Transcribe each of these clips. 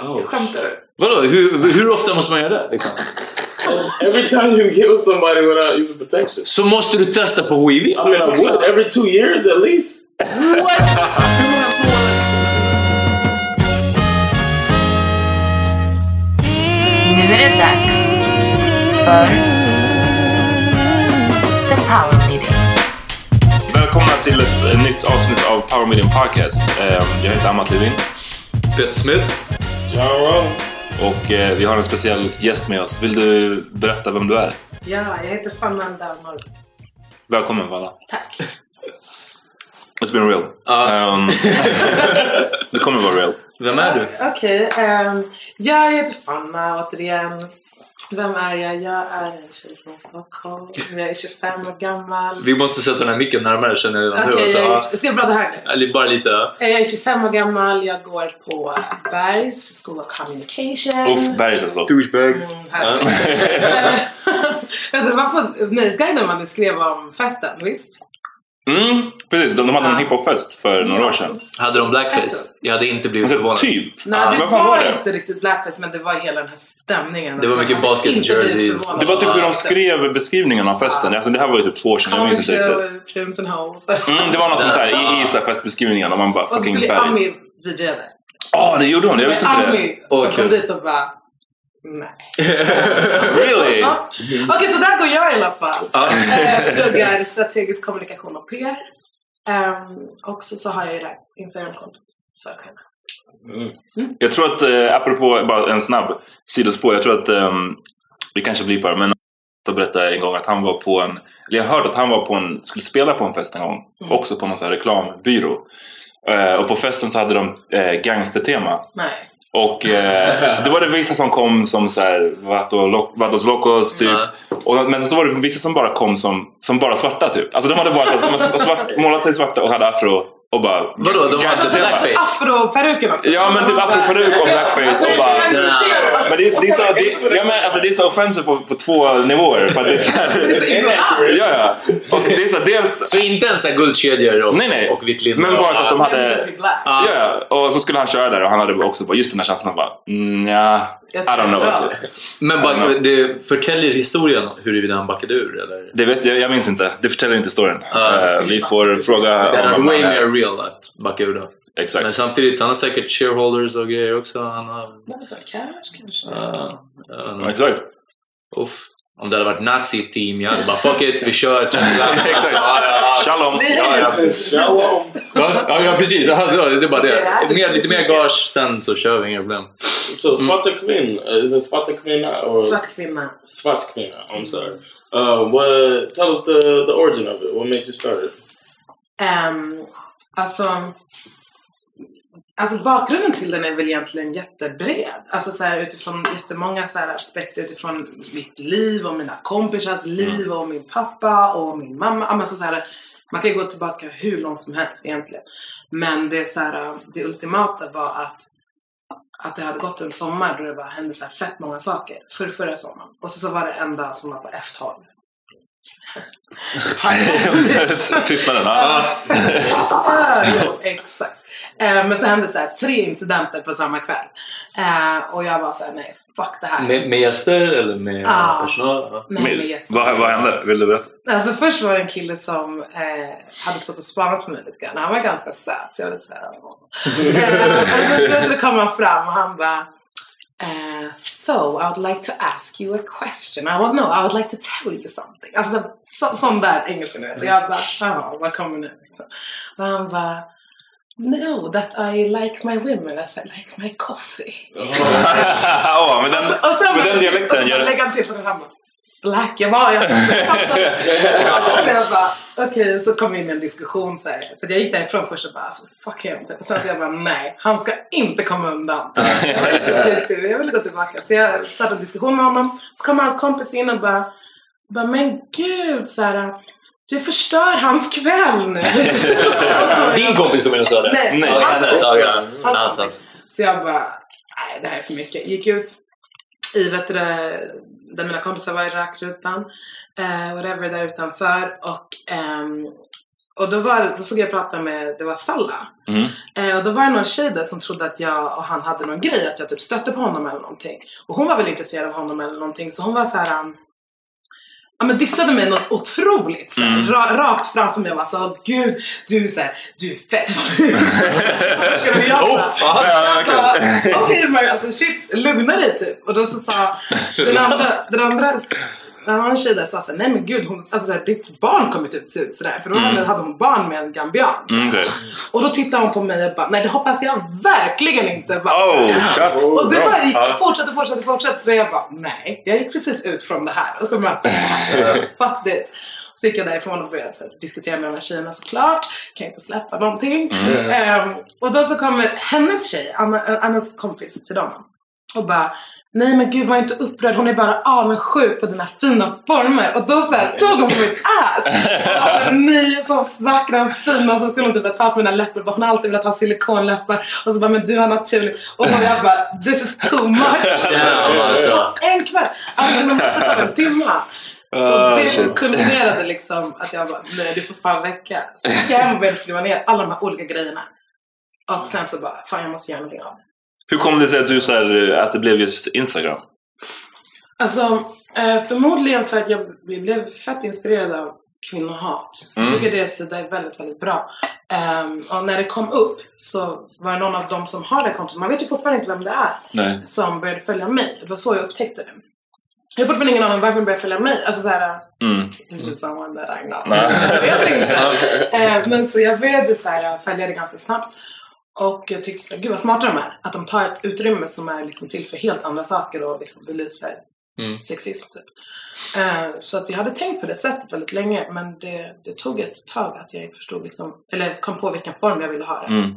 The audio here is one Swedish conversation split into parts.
Oh. Skämtar du? Vadå? Hur, hur ofta måste man göra det? Liksom? Every time you kill somebody without using protection. Så måste du testa för HIV? I mean, I would every two years at least. Nu är det dags för The Power Meeting. Välkomna till ett eh, nytt avsnitt av Power Medium Podcast. Eh, Jag heter Amat Levin. Peter Smith? Rome. Och eh, vi har en speciell gäst med oss. Vill du berätta vem du är? Ja, jag heter Fanna Dalmar. Välkommen Fanna. Tack. It's been real. Um, det kommer vara real. Vem är du? Okej, ehm, jag heter Fanna återigen. Vem är jag? Jag är en tjej från Stockholm. Jag är 25 år gammal. Vi måste sätta den här micken närmare känner jag redan nu. Okej, Så, jag, ja. är- ska jag prata högre? Bara lite. ja. Jag är 25 år gammal. Jag går på Bergs School of Communication. Uff, bergs alltså. Douchebags. Mm, var på Nöjesguiden man skrev om festen, visst? Mm, precis. De, de hade en Ja. hiphopfest för några år sedan. Hade de blackface? Jag hade inte blivit Alltså, förvånad. typ. Nej, Ja, det var, var det? inte riktigt blackface men det var hela den här stämningen. Det var mycket basket jerseys. Det var typ hur de det. skrev beskrivningen av festen. Alltså, det här var ju typ två år sedan. Jag minns inte riktigt. Mm, det var något sånt där i, i så festbeskrivningen. Och man bara Och så fucking skulle bergs. Ami DJ där. Ja, det gjorde hon. Jag visste inte det. Ami Åh, som kom dit och bara... Nej. Really? Okej, så där går jag i alla fall. Eh, Pluggar strategisk kommunikation och PR. Um, och så, så har jag ju det här Instagramkontot. Sök henne. Jag tror att, eh, apropå bara en snabb sidospår. Jag tror att ehm, vi kanske blir bara men att berätta en gång att han var på en, eller jag hörde att han var på en, skulle spela på en fest en gång. Mm. Också på någon sån här reklambyrå. Eh, och på festen så hade de eh, gangstertema. Nej. Och eh, då var det vissa som kom som så här, Vatos Locos typ. Och, men så var det vissa som bara kom som, som bara svarta typ. Alltså de hade bara så här, svart, målat sig svarta och hade afro och bara... Vadå, de hade Gadget- blackface? Afro-peruken också. Ja men typ afroperuk och blackface och bara... Men det, det, är så, det, ja, men, alltså, det är så offensive på, på två nivåer. För det är så här, så ignorant. ja, ja. Och det är så, dels... Så inte ens guldkedjor och, Nej, nej. och vitt linne? Men bara så att de hade... Ja, ja. och så skulle han köra där och han hade också bara, just den här känslan. Bara, mm, ja, I Jag don't know. Alltså. det. Men back, det förtäljer historien huruvida han backade ur eller? Det vet, jag, jag minns inte. Det förtäljer inte storyn. Ah, Eh, vi får fråga Det är honom. way mer real att backa ur då. Exakt. Men samtidigt, han har säkert shareholders och grejer också. Han har... Men så här, cash kanske? Uh, inte. exakt. Uff. Om det hade varit nazi-team, jag hade bara fuck it, vi kör. Shalom. Ja, ja. Precis. Ja, det är bara Det Mer, lite mer gage sen så kör vi, inga problem. So Svarta Kvinna, is it Svarta Kvinna Svart kvinna. Svart Kvinna? I'm sorry. Uh, what? Tell us the the origin of it. What made you start it? Um, alltså, alltså bakgrunden till den är väl egentligen jättebred. Alltså så här, utifrån jättemånga så här aspekter utifrån mitt liv och mina kompisars liv och min pappa och min mamma. Ja, men så så här, man kan ju gå tillbaka hur långt som helst egentligen. Men det, så här, det ultimata var att att det hade gått en sommar då det bara hände så här fett många saker. För förra sommaren. Och så, så var det en dag som var på F12. Tystnaden. Ja. Ah, jo, exakt. Eh, men så hände så här, tre incidenter på samma kväll. Eh, och jag var så här, nej, fuck det här. Med, med gäster eller med Ah. personal? Ja. nej, med gäster. vad, vad hände? Vill du berätta? Alltså först var det en kille som eh, hade stått och spanat på mig lite grann. Han var ganska söt så jag var lite såhär... eh, och sen så kom han fram och han bara eh, So I would like to ask you a question. I would, no, I would like to tell you something. Alltså så, sån där engelska nu. vet. Jag bara, jaha, vad kommer nu? Liksom. Och han bara No, that I like my women as I like my coffee. Ja, men den, Och sen men den och dialekten så gör lägger han till så han bara Black, jag var jag Så jag bara, okej, så kom vi in i en diskussion så här. För jag gick därifrån först och bara, alltså, fuck him. Typ. Sen så jag bara, nej, han ska inte komma undan. typ, så jag ville gå tillbaka. Så jag startade en diskussion med honom. Så kommer hans kompis in och bara, bara men gud, så här, du förstör hans kväll nu. Din kompis kom in och sa det? Nej, Nej, hans kompis. Hans Hans, kompis. Så jag bara, nej det här är för mycket. Gick ut i vet du, där mina kompisar var i rökrutan. Eh, whatever där utanför. Och, ehm, och då, var, då såg jag prata med, det var Salla. Mm. Eh, och då var det någon tjej där som trodde att jag och han hade någon grej, att jag typ stötte på honom eller någonting. Och hon var väl intresserad av honom eller någonting så hon var så här. Ja men dissade mig något otroligt så här, Mm. ra, rakt framför mig och bara så gud du är så här, du är fett ful. Ska du göra? Okej men alltså shit, lugna dig typ. Och då så sa den andra, den andra en annan tjej där sa såhär, nej men gud, hon, alltså, såhär, ditt barn kommer typ se ut sådär. För då Mm. hade hon barn med en gambian. Mm. Och då tittade hon på mig och bara, nej det hoppas jag verkligen inte. Bara, Oh, shots. och det bara gick, fortsatte, fortsatte, fortsatte. Så jag bara, nej, jag gick precis ut från det här. Och så mötte jag fuck this. Så gick jag därifrån och började så, här, diskutera med de här tjejerna såklart. Kan inte släppa någonting. Ehm, och då så kommer hennes tjej, Anna, Annas kompis till dem. Och bara, nej men gud var inte upprörd, hon är bara avundsjuk på dina fina former. Och då så här, tog hon på mitt ass. Alltså, ni är så vackra och fina. Så skulle hon typ så här, ta på mina läppar. Hon har alltid velat ha silikonläppar. Och så bara, men du har naturligt. Och då jag bara, this is too much. Alltså. En kväll. Alltså inom loppet av en timme. Så Ah, det kulminerade liksom att jag bara, nej du får fan räcka. Så jag började skriva ner alla de här olika grejerna. Och sen så bara, fan jag måste göra någonting av det. Hur kom det sig att, du, så här, att det blev just Instagram? Alltså, eh, förmodligen för att jag blev fett inspirerad av kvinnohat. Jag Mm. tycker det sida är väldigt, väldigt bra. Ehm, och när det kom upp så var det någon av dem som har det kontot, man vet ju fortfarande inte vem det är, Nej. som började följa mig. Det var så jag upptäckte det. Jag har fortfarande ingen aning om varför de började följa mig. Alltså såhär, Mm. it someone that I know? Jag vet inte. Eh, men så jag började så följa det ganska snabbt. Och jag tyckte så gud vad smarta de är. Att de tar ett utrymme som är liksom till för helt andra saker och liksom belyser Mm. sexism. Typ. Eh, så att jag hade tänkt på det sättet väldigt länge. Men det, det tog ett tag att jag förstod liksom, eller kom på vilken form jag ville ha det. Mm.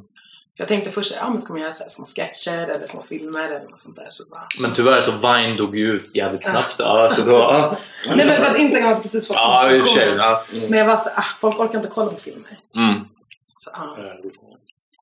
Jag tänkte först, ja men ska man göra så här små sketcher eller små filmer eller något sånt där. Så bara, Men tyvärr så Vine dog ju ut jävligt snabbt. Ja, så då... Ja, Nej men för att Instagram hade precis fått ja information. Ja. Men jag var så ah, folk orkar inte kolla på filmer. Mm. Så, ja.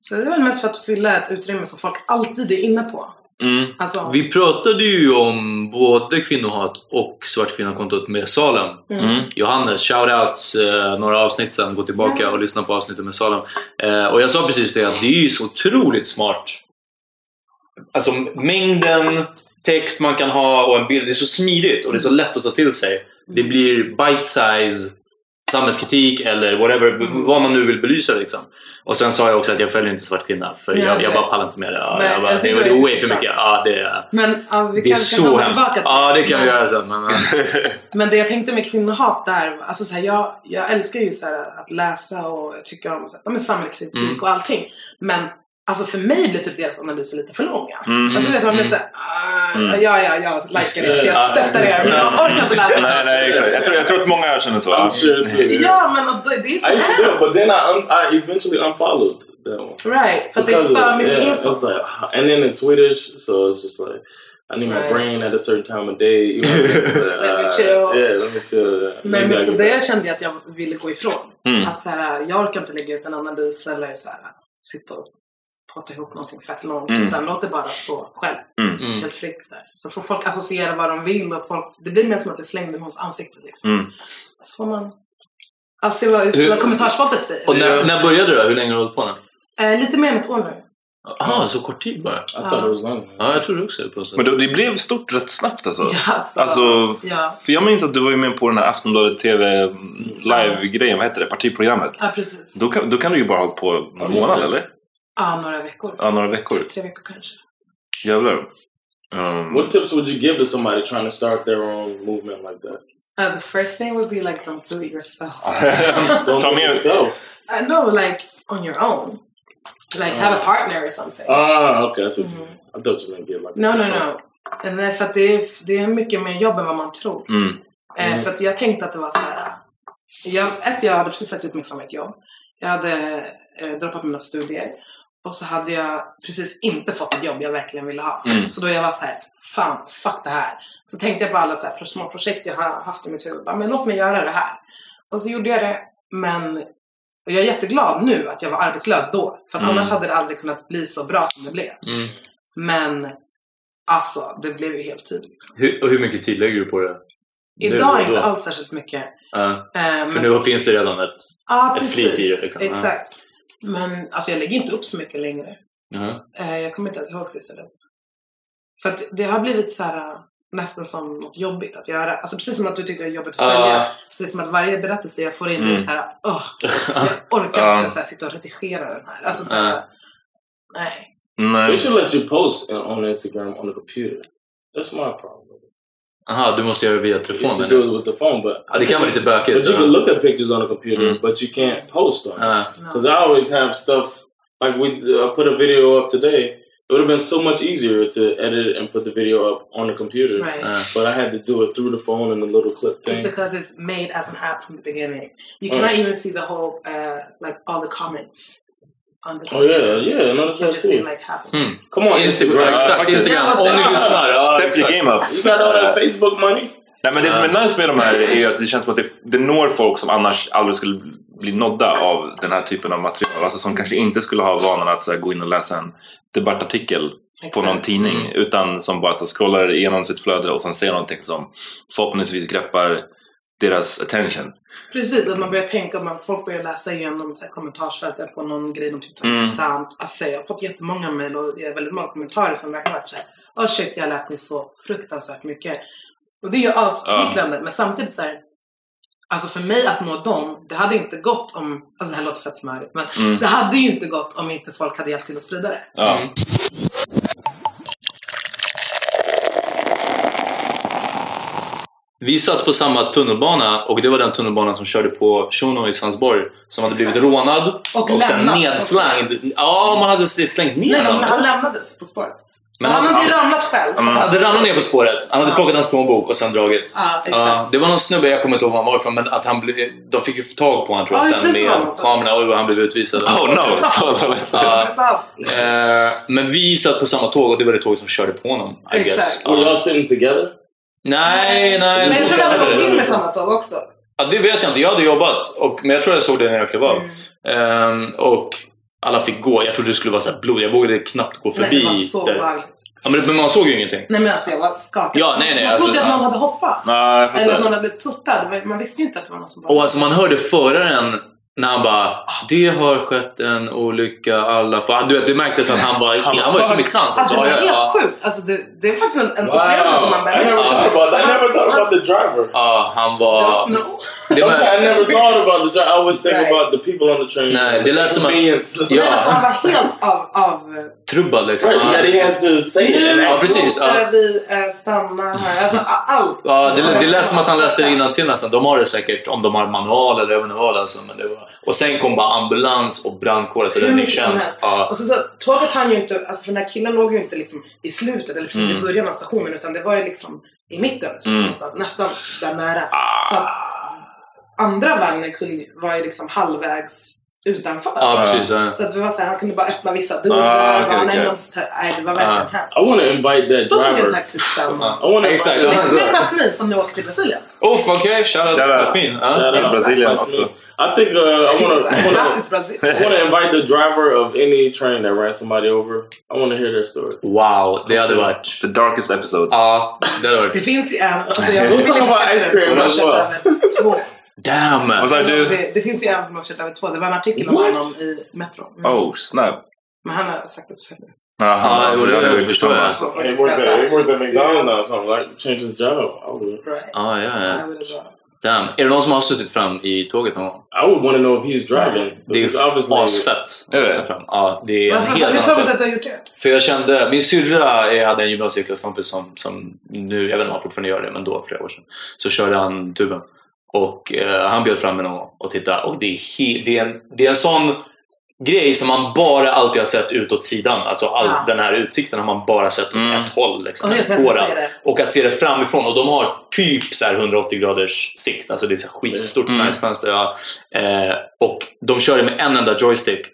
Så det var mest för att fylla ett utrymme som folk alltid är inne på. Mm. Alltså, Vi pratade ju om både kvinnohat och svartkvinnokontot med Salem. Mm. Johannes, shoutout eh, några avsnitt sen. Gå tillbaka och lyssna på avsnittet med Salem. Eh, och jag sa precis det att det är ju så otroligt smart. Alltså mängden text man kan ha och en bild. Det är så smidigt och det är så lätt att ta till sig. Det blir bite size samhällskritik eller whatever, vad man nu vill belysa liksom. Och sen sa jag också att jag följer inte svart kvinna för Ja, jag, jag bara pallar inte med det. Nej, jag bara, jag det, det är way för mycket. Ja, det är... men ja, vi Det är så hemskt. tillbaka Ja, det kan vi Men- göra sen. Men, Men det jag tänkte med kvinnohat där, alltså så här, jag, jag älskar ju så här, att läsa och jag tycker om så här, samhällskritik Mm. och allting. Men alltså för mig blir typ deras analyser lite för långa. Mm. Alltså vet du, man blir såhär, ah, Mm. ja ja, jag likar det, jag Ja. stöttar er, men jag orkar inte läsa. Nej, nej, exakt. Jag tror, jag tror att många känner så. I'm sure too. Ja men och det, det är så I used to do it, but then. I, un- I eventually unfollowed that one. Right, för att det är för mycket yeah, info. it's like, and then in Swedish, so it's just like I need my Right. brain at a certain time of day. You know, Let me uh, chill. Yeah, let me chill. Men, så det kände jag att jag ville gå ifrån. Mm. Att så här, jag orkar inte lägga ut en analys eller så här, sitta och prata ihop någonting fett långt. Mm. Utan låt det bara stå själv. mm. Helt fritt så, här. så får folk associera vad de vill och folk, det blir mer som att det slängde någons ansikte liksom. Mm. Så får man alltså, se vad, Hur- vad kommentarsfolket säger. Och när, när började du då? Hur länge har du hållit på nu? Eh, lite mer än ett år nu. Jaha, så kort tid bara? Long. Ja, jag trodde också det. På så. Men det, det blev stort rätt snabbt alltså. Ja, alltså, Alltså, ja. För jag minns att du var ju med på den här Aftonbladet TV live-grejen, vad heter det? Partiprogrammet. ja, precis. Då kan, då kan du ju bara ha hållit på någon månad eller? Ja, några veckor. Ja, några veckor. Tre veckor kanske. Jävlar. Um, What tips would you give to somebody trying to start their own movement like that? Uh, the first thing would be like, don't do it yourself. Don't do it yourself. I know, like on your own. Like have a partner or something. Ah, okay. That's what Mhm. you, I thought you meant get like No, no, no. And then, för att det är, det är mycket mer jobb än vad man tror. mm. Eh, Mm. för att jag tänkte att det var så här. Jag, ett, jag hade precis sagt ut mig från mitt jobb. Jag hade eh, droppat mina studier. Och så hade jag precis inte fått ett jobb jag verkligen ville ha. Mm. Så då jag var så här, fan, fuck det här. Så tänkte jag på alla så här små projekt jag har haft i mitt huvud. Bara, Men låt mig göra det här. Och så gjorde jag det. Men och jag är jätteglad nu att jag var arbetslös då. För att Mm. annars hade det aldrig kunnat bli så bra som det blev. Mm. Men alltså, det blev ju heltid. Liksom. Hur, och hur mycket tid lägger du på det? Idag inte alls särskilt mycket. Ja, Eh, för men- nu finns det redan ett... Ja, ett precis. flyt i det, liksom. Exakt. Men alltså jag lägger inte upp så mycket längre. Eh, jag kommer inte ens ihåg sist jag. För att det har blivit så här äh, nästan som något jobbigt att göra. Alltså precis som att du tycker det är jobbigt att följa. Ja. Så det är som att varje berättelse jag får in Mm. är så här, åh, jag orkar Ja. inte så här, sitta och redigera den här. Alltså så här, Ja. nej. Nej. should let you post on Instagram on the computer. That's my problem. Aha, du måste göra det via You telefon have to menar do it with the phone, but Ja, det kan vara lite bökigt. But you can look at pictures on a computer, Mm. but you can't post on it. Ja. Because I always have stuff like we uh, put a video up today. It would have been so much easier to edit and put the video up on the computer, Right. Ja. but I had to do it through the phone and the little clip It's thing. because it's made as an app from the beginning. You cannot even see the whole, uh, like all the comments on the Oh yeah, yeah, no, You that's can what just see too. like half of Mm. Come on, Instagram, Instagram. exakt, Instagram. Om ni lyssnar. Ja, Step your game up. You got all that Facebook money. Nej, men det som är nice med de här är att det känns som att det, det når folk som annars aldrig skulle bli nådda av den här typen av material. Alltså som kanske inte skulle ha vanan att så här, gå in och läsa en debattartikel på någon tidning. Mm. Utan som bara så, scrollar igenom sitt flöde och sen ser någonting som förhoppningsvis greppar deras attention. Precis, att man börjar tänka om man, folk börjar läsa igenom så här, kommentarsfältet på någon grej de tyckte var Mm. intressant. Alltså, jag har fått jättemånga mejl och det är väldigt många kommentarer som verkligen varit såhär Åh shit, jag har lärt mig så fruktansvärt mycket. Och det är ju assmickrande, men samtidigt så här, Alltså för mig att nå dem, det hade inte gått om, alltså det här låter fett smörigt, men Mm. det hade ju inte gått om inte folk hade hjälpt till att sprida det. Ja. Mm. Vi satt på samma tunnelbana och det var den tunnelbanan som körde på Shuno i Sandsborg som hade blivit rånad Och sen lämnat. nedslängd. Ja, man hade slängt ner Nej, den. han lämnades På spåret. Men han, han- hade ju ramlat själv. Han hade ramlat ner på spåret, han hade plockat hans plånbok och sen dragit. Ja, exakt. Ja, det var någon snubbe, jag kommer inte ihåg var han var ifrån, men att han blev, de fick ju tag på honom tror jag Ja, sen med honom. kamerorna och han blev utvisad. Oh no! Eh, men vi satt på samma tåg och det var det tåg som körde på honom. I Exakt. guess. Were Ja. y'all sitting together? Nej, nej. Men jag tror att var de det. kom in med samma tåg också. Ja, det vet jag inte. Jag hade jobbat, och, men jag tror jag såg det när jag klev av. Mm. Ehm, och alla fick gå. Jag trodde det skulle vara så blod. Jag vågade knappt gå Nej, förbi. det var så där. Ja, men, men man såg ju ingenting. Nej men alltså jag var skakad. Ja, nej, nej, man alltså, trodde att ja. någon hade hoppat. Nej, Eller att någon hade blivit puttad. Man visste ju inte att det var någon som Och alltså man hörde föraren när han bara "Ah, Det har skett en olycka, alla får... Du vet, det märktes att han var, han, var liksom i trans. Alltså det var ja, helt ja. sjukt. Alltså det, det är faktiskt en, en Wow. upplevelse som man I never bär thought about that. I never thought about the driver. ja, han var... No. Det var I never thought about the driver. I always think Right. about the people on the train. Nej, det lät som att-. Men alltså ja, han var helt av... av trubbad liksom. Right, Ja, that he has to say it. nu. Ja, precis, måste ja. vi eh, stanna här. Alltså allt. Ja, det, det lät som att han läste innantill nästan. De har det säkert om de har manual eller vad alltså. Men det var... Och sen kom bara ambulans och brandkår, alltså Hur mycket som räddningstjänst. Ja. Och så, så, tåget hann ju inte, alltså för den här killen låg ju inte liksom i slutet eller precis i Mm. början av stationen utan det var ju liksom i mitten så Mm. någonstans, nästan där nära. Ah. Så att andra vagnen kunde, var ju liksom halvvägs utanför. Ja, precis. Ja. Så att det var så här, han kunde bara öppna vissa dörrar. Ah, okej, bara, nej, det var verkligen Ah. hemskt. I want to invite that Då tog vi en driver. taxi tillsammans. I Exakt. Med med Jasmine som nu åker till Brasilien. Uff, okej. Shoutout till Shoutout. Jasmin. Ja. Shout out Brasilien också. I think uh, I want to. I want to. I want to invite the driver of any train that ran somebody over. I want to hear their story. Wow, det hade varit... The darkest episode. Ja, det hade Det varit... finns ju en, alltså jag We'll talk about ice cream som har as well. två. Damn! Vad sa du? Det, det finns ju en som har kört över två. Det var en artikel om What? honom i Metro. Mm. Oh, snap. Men han har sagt upp sig nu. Jaha, jo, det hade jag vi förstår jag. alltså. Så får He ni works at skratta. he works at McDonald's now, so I'm like change his job. I. Right. Ah, ja, Ja, Damn. Är det någon som har suttit fram i tåget någon gång? I would want to know if he's driving. Det är asfett. Är det? fram. Ja, det är en helt Hur annan kommer det sig sak. att du har gjort det? För jag kände, min syrra jag hade en gymnasieklasskompis som, som nu, jag vet inte om han fortfarande gör det, men då för flera år sedan. Så körde han tuben. Och eh, han bjöd fram mig någon gång och tittade. Och det är, he, det, är en, det är en sån grej som man bara alltid har sett utåt sidan. Alltså all Ja. den här utsikten har man bara sett åt Mm. ett håll. Liksom, Och det. Och att se det framifrån. Och de har typ så här 180 graders sikt. Alltså det är så skitstort Mm. nice fönster. Ja. Eh, och de kör det med en enda joystick.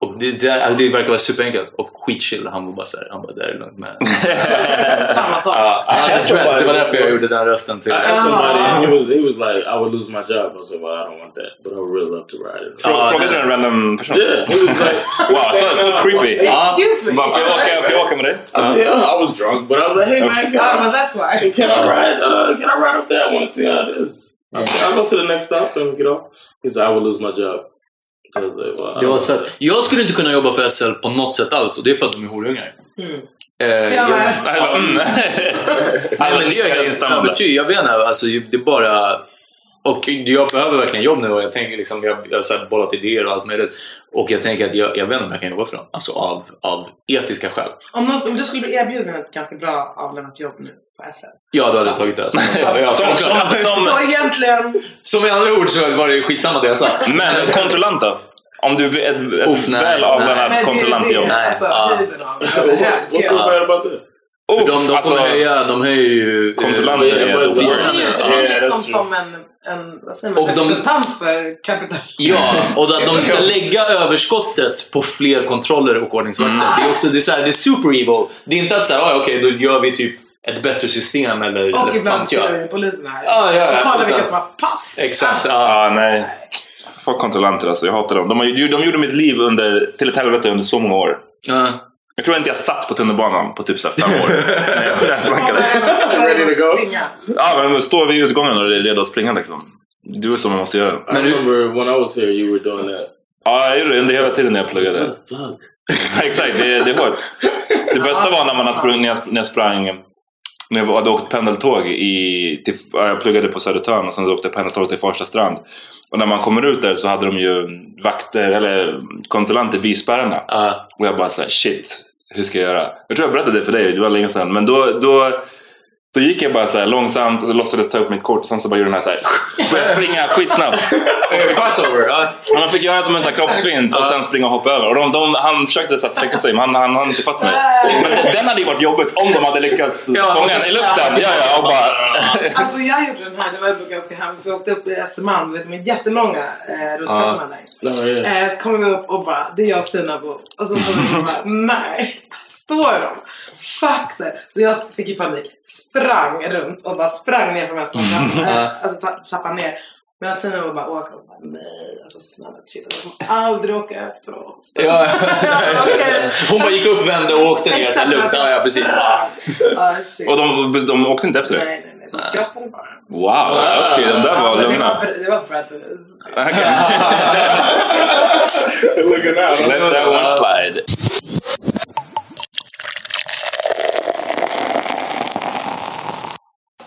Och det, det, alltså det verkar vara superenkelt. Och skitchill. Han var bara såhär, han bara, det är lugnt med. Samma sak. Ja, han hade dreads. Det var därför jag gjorde den rösten till. I asked somebody, he was he was like, I would lose my job. I said, well, I don't want that, but I would really love to ride it. Frågade du det- en random person? Yeah, he was like, Wow, so, so creepy. Excuse me. Får jag åka- får jag åka med dig? I yeah, I was drunk, but I was like, hey man, can men I, that's why. can I ride? Uh, can I ride up there? I want to see how it is. Okay, I'll go to the next stop and get off. He said, I would lose my job. I Det var fett. Jag skulle inte kunna jobba för SL på något sätt alls och det är för att de är horungar. Mm. Eh, Ja, jag, men- Mm. nej, men det är jag övertygad. Jag vet inte, alltså, det är bara... Och jag behöver verkligen jobb nu och jag tänker liksom, jag, jag har så här bollat idéer och allt möjligt. Och jag tänker att jag, jag vet inte om jag kan jobba för dem. Alltså av, av etiska skäl. Om, någon, om du skulle bli erbjuden ett ganska bra avlönat jobb nu på. Ja, då hade jag tagit det. Alltså. Ja, ja, Som, som, som, Så egentligen... Som i andra ord så var det skitsamma det jag sa. men kontrollant då? Om du blir ett, ett Uff, nej, väl nej. avlönat kontrollantjobb. det är alltså Ja. that? För de, de, alltså, höja, de höjer ju... eh, kontrollanter Ja, Det är Ja, ju liksom som en, en, vad säger man, Och de- representant för kapital. Ja, och att de ska lägga överskottet på fler kontroller och ordningsvakter. Det är också det är så här, det är super evil. Det är inte att säga, ah, okej, då gör vi typ ett bättre system eller, eller Och fan ibland jag. kör polisen här. Ja, ja, ja. och kollar vilka som har pass. Exakt. Ja, nej. Fuck kontrollanter alltså, jag hatar dem. De, har, de gjorde mitt liv under, till ett helvete under så många år. Ja. Jag tror inte jag satt på tunnelbanan på typ så fem år. Nej, jag- jag Ja, blankade. men Ready to go? Ja, men stå vid utgången och är redo att springa liksom. Det är så man måste göra. I Men du- remember when I was here, you were doing that. Ja, jag gjorde det under hela tiden när jag pluggade. Fuck. Exakt, det, det är hårt. Det bästa var när, man sprung, när, jag, när jag sprang när jag hade åkt pendeltåg i, till, ja, jag pluggade på Södertörn och sen åkte jag pendeltåg till Farsta strand. Och när man kommer ut där så hade de ju vakter, eller kontrollanter vid spärrarna. Ja. Och jag bara såhär, shit, hur ska jag göra? Jag tror jag berättade det för dig, det var länge sedan. Men då, då, Då gick jag bara så här långsamt och låtsades ta upp mitt kort och sen så bara gjorde den här så här. Började springa skitsnabbt. Crossover, ja. Men Han fick göra som en sån här kroppsfint och sen springa och hoppa över. Och de, de, han försökte så här sträcka sig men han, han hann inte fatt mig. Men den hade ju varit jobbigt om de hade lyckats Ja, fånga den i luften. Ja, ja, och bara... Alltså jag gjorde den här, det var ändå ganska hemskt. Vi åkte upp i Östermalm, vet med jättelånga eh, rulltrapporna där. Eh, så kommer vi upp och bara, det är jag och Sinabo. Och så bara, nej. Står de? Fuck så jag fick ju panik. Sprang runt och bara sprang ner för trappan, eh, alltså tra- trappan ner. Medan Sinabo bara åker och bara, nej. Alltså snälla chilla. De kommer aldrig åka efter oss. Ja. okej. Hon bara gick upp, vände och åkte ner. Så Exakt, lugnt. Ja, ja, precis. sprang. Ah. Och de, de åkte inte efter Nej, det? nej, nej. De skrattade bara. Wow, okej, de där Ja, var men det lugna. var- Det var Brad Willis. Look at that. Let that one slide.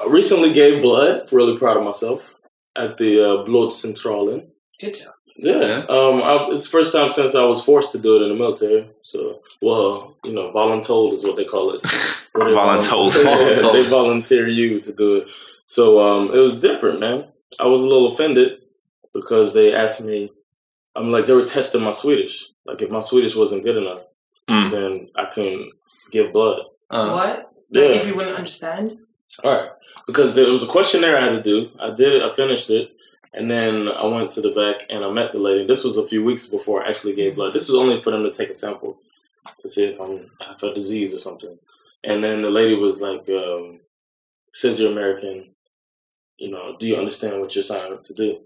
Recently gave blood. Really proud of myself at the uh, Blodcentralen. Good job. Yeah, um, I, it's the first time since I was forced to do it in the military. So, well, you know, voluntold is what they call it. Voluntold. Yeah, Voluntold. they volunteer you to do it. So, um, it was different, man. I was a little offended because they asked me. I'm like they were testing my Swedish. Like if my Swedish wasn't good enough, Mm. then I couldn't give blood. Ja. What? Yeah. If you wouldn't understand? All right, because there was a questionnaire I had to do. I did it. I finished it, and then I went to the back and I met the lady. This was a few weeks before I actually gave blood. This was only for them to take a sample to see if I'm have a disease or something. And then the lady was like, um, "Says you're American. You know, do you understand what you're signing up to do?"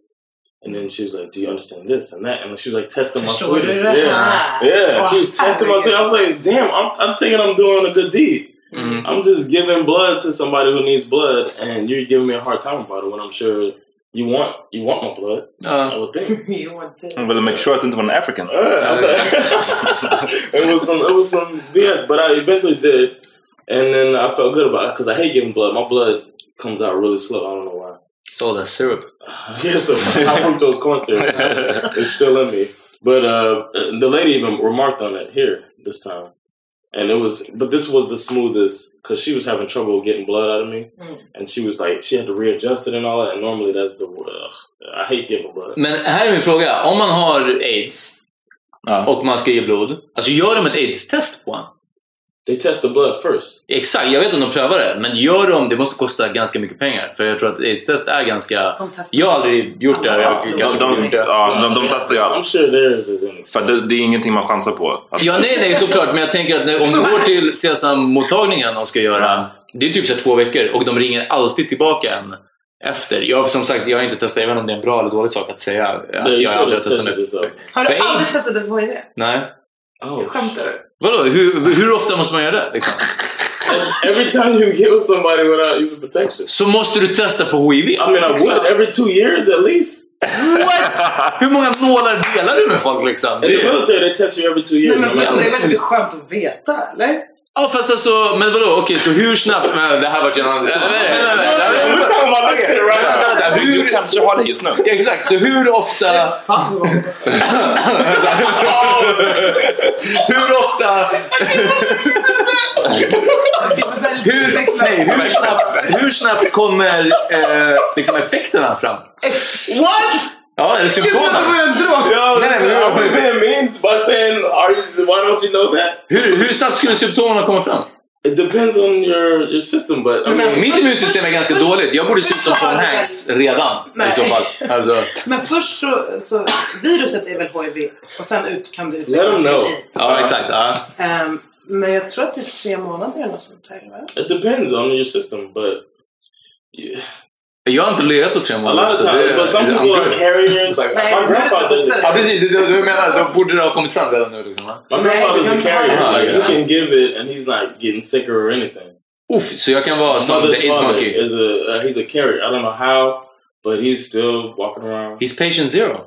And then she was like, "Do you understand this and that?" And she was like testing my Swedish. Yeah, yeah. She was testing my. Swedish. I was like, "Damn, I'm, I'm thinking I'm doing a good deed." Mm. I'm just giving blood to somebody who needs blood, and you're giving me a hard time about it when I'm sure you want you want my blood. I Ja. would think. You want this. De ville make sure att du inte var en african. Yeah, it was some it was some BS, but I eventually did, and then I felt good about it because I hate giving blood. My blood comes out really slow. I don't know why. Soda syrup. yes, the high fructose corn syrup is still in me. But uh, the lady even remarked on it here this time. And it was, but this was the smoothest because she was having trouble getting blood out of me, Mm. and she was like, she had to readjust it and all that. And normally that's the, uh, I hate giving blood. Men här är min fråga. Om man har aids Ja. och man ska ge blod. Alltså gör de ett aids-test på en? They test the blood first. Exakt, jag vet om de prövar det. Men gör de, det måste kosta ganska mycket pengar. För jag tror att aids-test är ganska... De. Jag har aldrig gjort det. Jag Ja, kanske de- gjort det. Ja, de, de testar ju allt. in. För det, det är ingenting man chansar på. Ja, nej, nej, såklart. Men jag tänker att när, om du går till Sesam-mottagningen och ska göra... Det är typ så två veckor och de ringer alltid tillbaka en efter. Jag, som sagt, jag har inte testat. Jag vet inte om det är en bra eller dålig sak att säga att jag aldrig har testat det. Har du aldrig testat HIV? Nej. Oh, Skämtar du? Vadå? Hur, hur ofta måste man göra det? Liksom? every time you kill somebody without using protection. Så måste du testa för HIV? I mean, I would every two years at least. What? Hur många nålar delar du med folk liksom? In the military, they test you every two years. Nej, men no alltså, matter det är väl inte skönt att veta, eller? Ja, fast alltså, men vadå? Okej, så hur snabbt... Men det här vart ju en annan diskussion. Nej, nej, nej, Nej, nej, nej, We're talking about this shit right vänta, now. vänta, du, kanske har det just nu. exakt, så hur ofta... hur ofta... Hur, nej, hur, snabbt, hur snabbt kommer eh, liksom effekterna fram? What? Ja, eller Det är som symptomen. att börja en drog. Are we no. being mean by saying, are you, why don't you know that? Hur, hur snabbt skulle symptomen komma fram? It depends on your, your system, but I Men mean, Mitt immunsystem är ganska dåligt. Jag borde se ut som Tom Hanks redan Nej. i så fall. Alltså, Men först så, så, viruset är väl HIV och sen ut kan det Let utvecklas them know. till aids. ja, exakt. Ja. Ehm, men jag tror att det är tre månader eller något sånt här. va? it depends on your system, but yeah. Jag har inte legat på tre månader. så det- but some people are carriers. Like Nej, my men grandfather, det är så- Ja, precis. Du, du menar, då borde det ha kommit fram redan nu liksom. my grandfather's a carrier. han- Like, Ja, he can give it, and he's not getting sicker or anything. Uff, så jag kan vara My som the AIDS monkey. is a uh, he's a carrier. I don't know how, but he's still walking around. He's patient zero.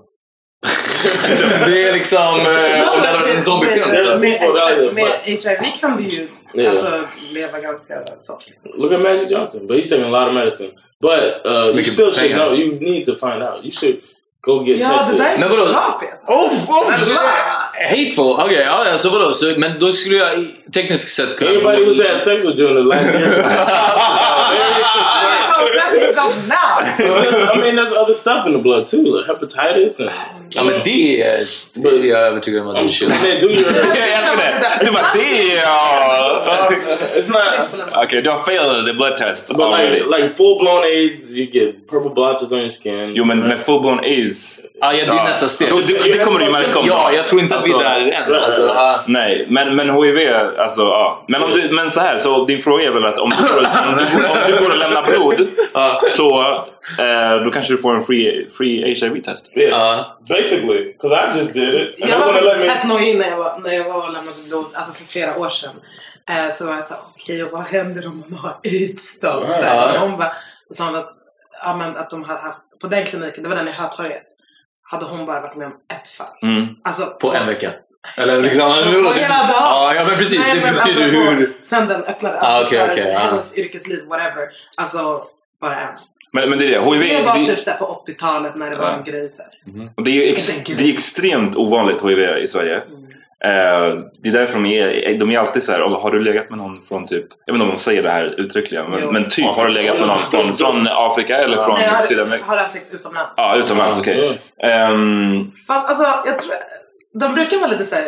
det är liksom... Eh, om det hade varit en zombiefilm. Med, med, med, HIV kan du ju Yeah. alltså, leva ganska så. Look at Magic Johnson, but he's taking a lot of medicine. But uh, you still should pengar. know. You need to find out. You should go get Ja, det tested. där är Men vadå? bra Peter. Uff, uff! Hateful! Okej, ja, ja, så vadå? Så, men då skulle jag i- tekniskt sett kunna... Anybody who's had sex with you in the last year, very That's what's up now. I mean, there's other stuff in the blood too, like hepatitis and. Ja men det är, det är övertygad om att du then do your. Jag älskar det! Du bara det är... ja." it's not. Okej, du har failed the blood test But already. like, like full blown AIDS, you get purple blotches on your skin. Jo, men med full-blown AIDS... Ja, ja, det är nästa steg. Det, det kommer du märka om. Ja, jag tror inte att vi är Alltså, där än. Alltså. Nej, men, men HIV, alltså ja. Men, om du, men så här, så din fråga är väl att om du går, om du, om du går och lämnar blod så eh, då kanske du får en free, free HIV-test. Yes, Uh. basically, because I just did it. And Jag var faktiskt fett nojig när jag var, när jag var och lämnade blod, alltså för flera år sedan. Eh, så var jag såhär, okej och vad händer om man har aids då? Så här, och hon bara, och sa att, ja, men att de hade haft, på den kliniken, det var den i Hötorget, hade hon bara varit med om ett fall. Mm. Alltså, På en vecka. Eller liksom... På hela dagen. Ja, ja men precis. Nej, det men betyder alltså, hur... Sen den öppnade, Ah, alltså så här, okej, ja. hennes yrkesliv, whatever. Alltså, bara en. Men, men det är det, HIV, Det var det, typ såhär på 80-talet när det var en grej så här. och det är ex, det är extremt ovanligt HIV i Sverige. Eh, det är därför de är, de är alltid så här, "Åh, har du legat med någon från typ, jag vet inte om de säger det här uttryckligen, men, men typ har du legat med någon från, från Afrika eller från Nej, har, Sydamerika? har haft sex utomlands. Ja, utomlands, okej. Ehm, Fast alltså, jag tror... De brukar vara lite såhär...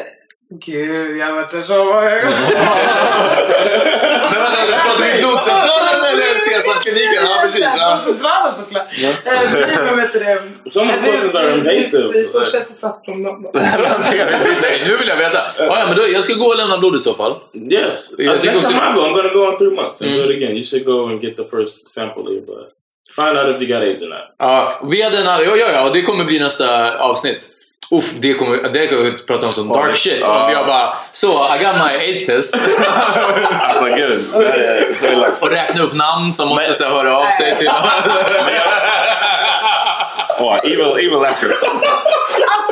Gud, jag har varit där så många Men vänta, du pratar vi blodcentralen eller Sesamkliniken? Ja, precis. Ja. Centralen såklart. Eh, vet du det? Some Eh, vi- questions are vi- invasive. Vi fortsätter prata om dem. Nej, nu vill jag veta. Ja, ja, men då, jag ska gå och lämna blod i så fall. Yes. Uh, see- I go, I'm going to go in three months and do Mm. it again. You should go and get the first sample leave, but find out if you got AIDS or not. Ja, vi hade en, ja, ja, ja, det kommer bli nästa avsnitt. Uff, det kommer, det kommer vi prata om som dark shit. Ja. Om jag bara, så, I got my AIDS test. alltså gud, och räkna upp namn som måste så, här höra av sig till Åh, evil, evil actor.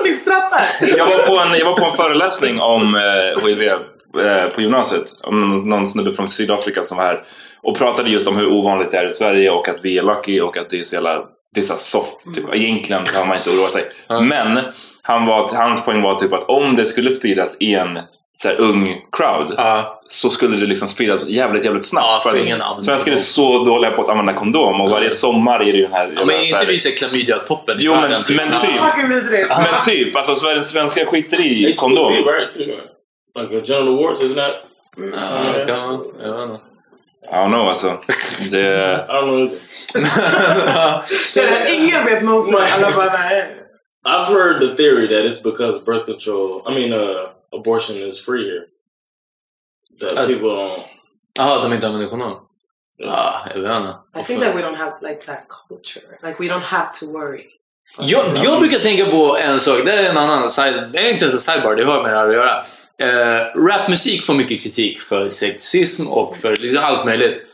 Ni skrattar! Jag var på en, jag var på en föreläsning om eh, HIV eh, på gymnasiet. Om någon, någon snubbe från Sydafrika som var här och pratade just om hur ovanligt det är i Sverige och att vi är lucky och att det är så jävla det är så soft. Typ. Egentligen kan man inte oroa sig. Men han var, hans poäng var typ att om det skulle spridas i en så här, ung crowd Ja. så skulle det liksom spridas jävligt, jävligt snabbt. Ja, för för ingen att svenskar är så dåliga på att använda kondom och varje sommar är det ju den här... Ja, men är inte vi så klamydia-toppen i Jo, men, världen, typ? men typ. Men typ, alltså svenskar skiter i kondom. Like a genital warts, isn't that? Ja, det kan. Jag. I don't know alltså. Det... I don't know. Ingen vet någonsin. Alla bara nej. I've heard the theory that it's because birth control, I mean, uh, abortion is free here. That Uh, people don't. Jaha, de inte använder kondom? Ja, jag vet inte. I think that we don't have like that culture. Like we don't have to worry. Jag, jag brukar tänka på en sak, det är en annan side, det är inte ens en sidebar, det har med det här att göra. Eh, rapmusik får mycket kritik för sexism och för liksom allt möjligt.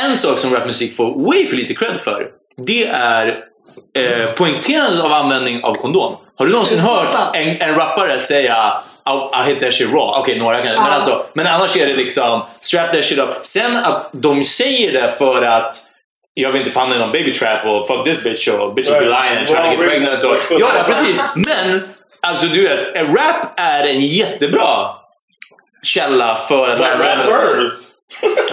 En sak som rapmusik får way för lite cred för, det är eh, poängterandet av användning av kondom. Har du någonsin hört en, en rappare säga I, I hit that shit raw? Okej, några kan men, alltså, men annars är det liksom strap that shit up. Sen att de säger det för att jag vill inte famna i någon baby trap och fuck this bitch och bitches be lying and trying to get pregnant. Och, ja, ja, precis. Men, alltså du vet, en rap är en jättebra källa för att lära Like sig. rappers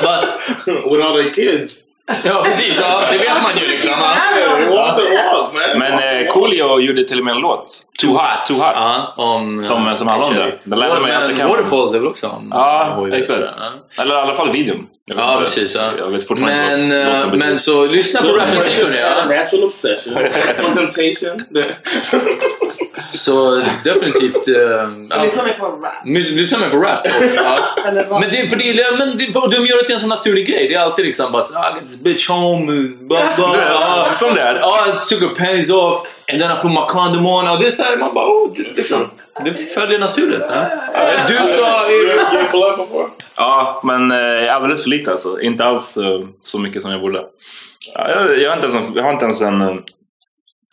Va? with all their kids. Ja, precis. Ja, det vet man ju liksom. Men eh, Coolio gjorde till och med en låt. Too hot. Too hot. Ja, om, Som- som handlar om det. Den lärde mig att kan- Waterfalls är väl också om Ja, exakt. jag. Eller i alla fall videon. Jag Ja, inte- precis. Ja. Jag vet fortfarande Men, inte vad eh, låten betyder. men så lyssna på. A Ja. natural obsession. Temptation. Så definitivt... eh, Så ja. lyssna mer på rap. Mus- Lyssna mer på rap. Ja. Eller vad? Men, det, för det, men det, för de gör det till en sån naturlig grej. Det är alltid liksom bara så, I got this bitch home. Blah, blah, Ja, ah, Som det är. ah, I took her panties off and then I put my condom on. Och det är så här, man bara, oh, det, liksom, det följer naturligt. Ja. Du sa... get? Ja, men eh, alldeles för lite alltså. Inte alls eh, så mycket som jag borde. Ja, jag, jag, har inte ens en, jag har inte ens en eh,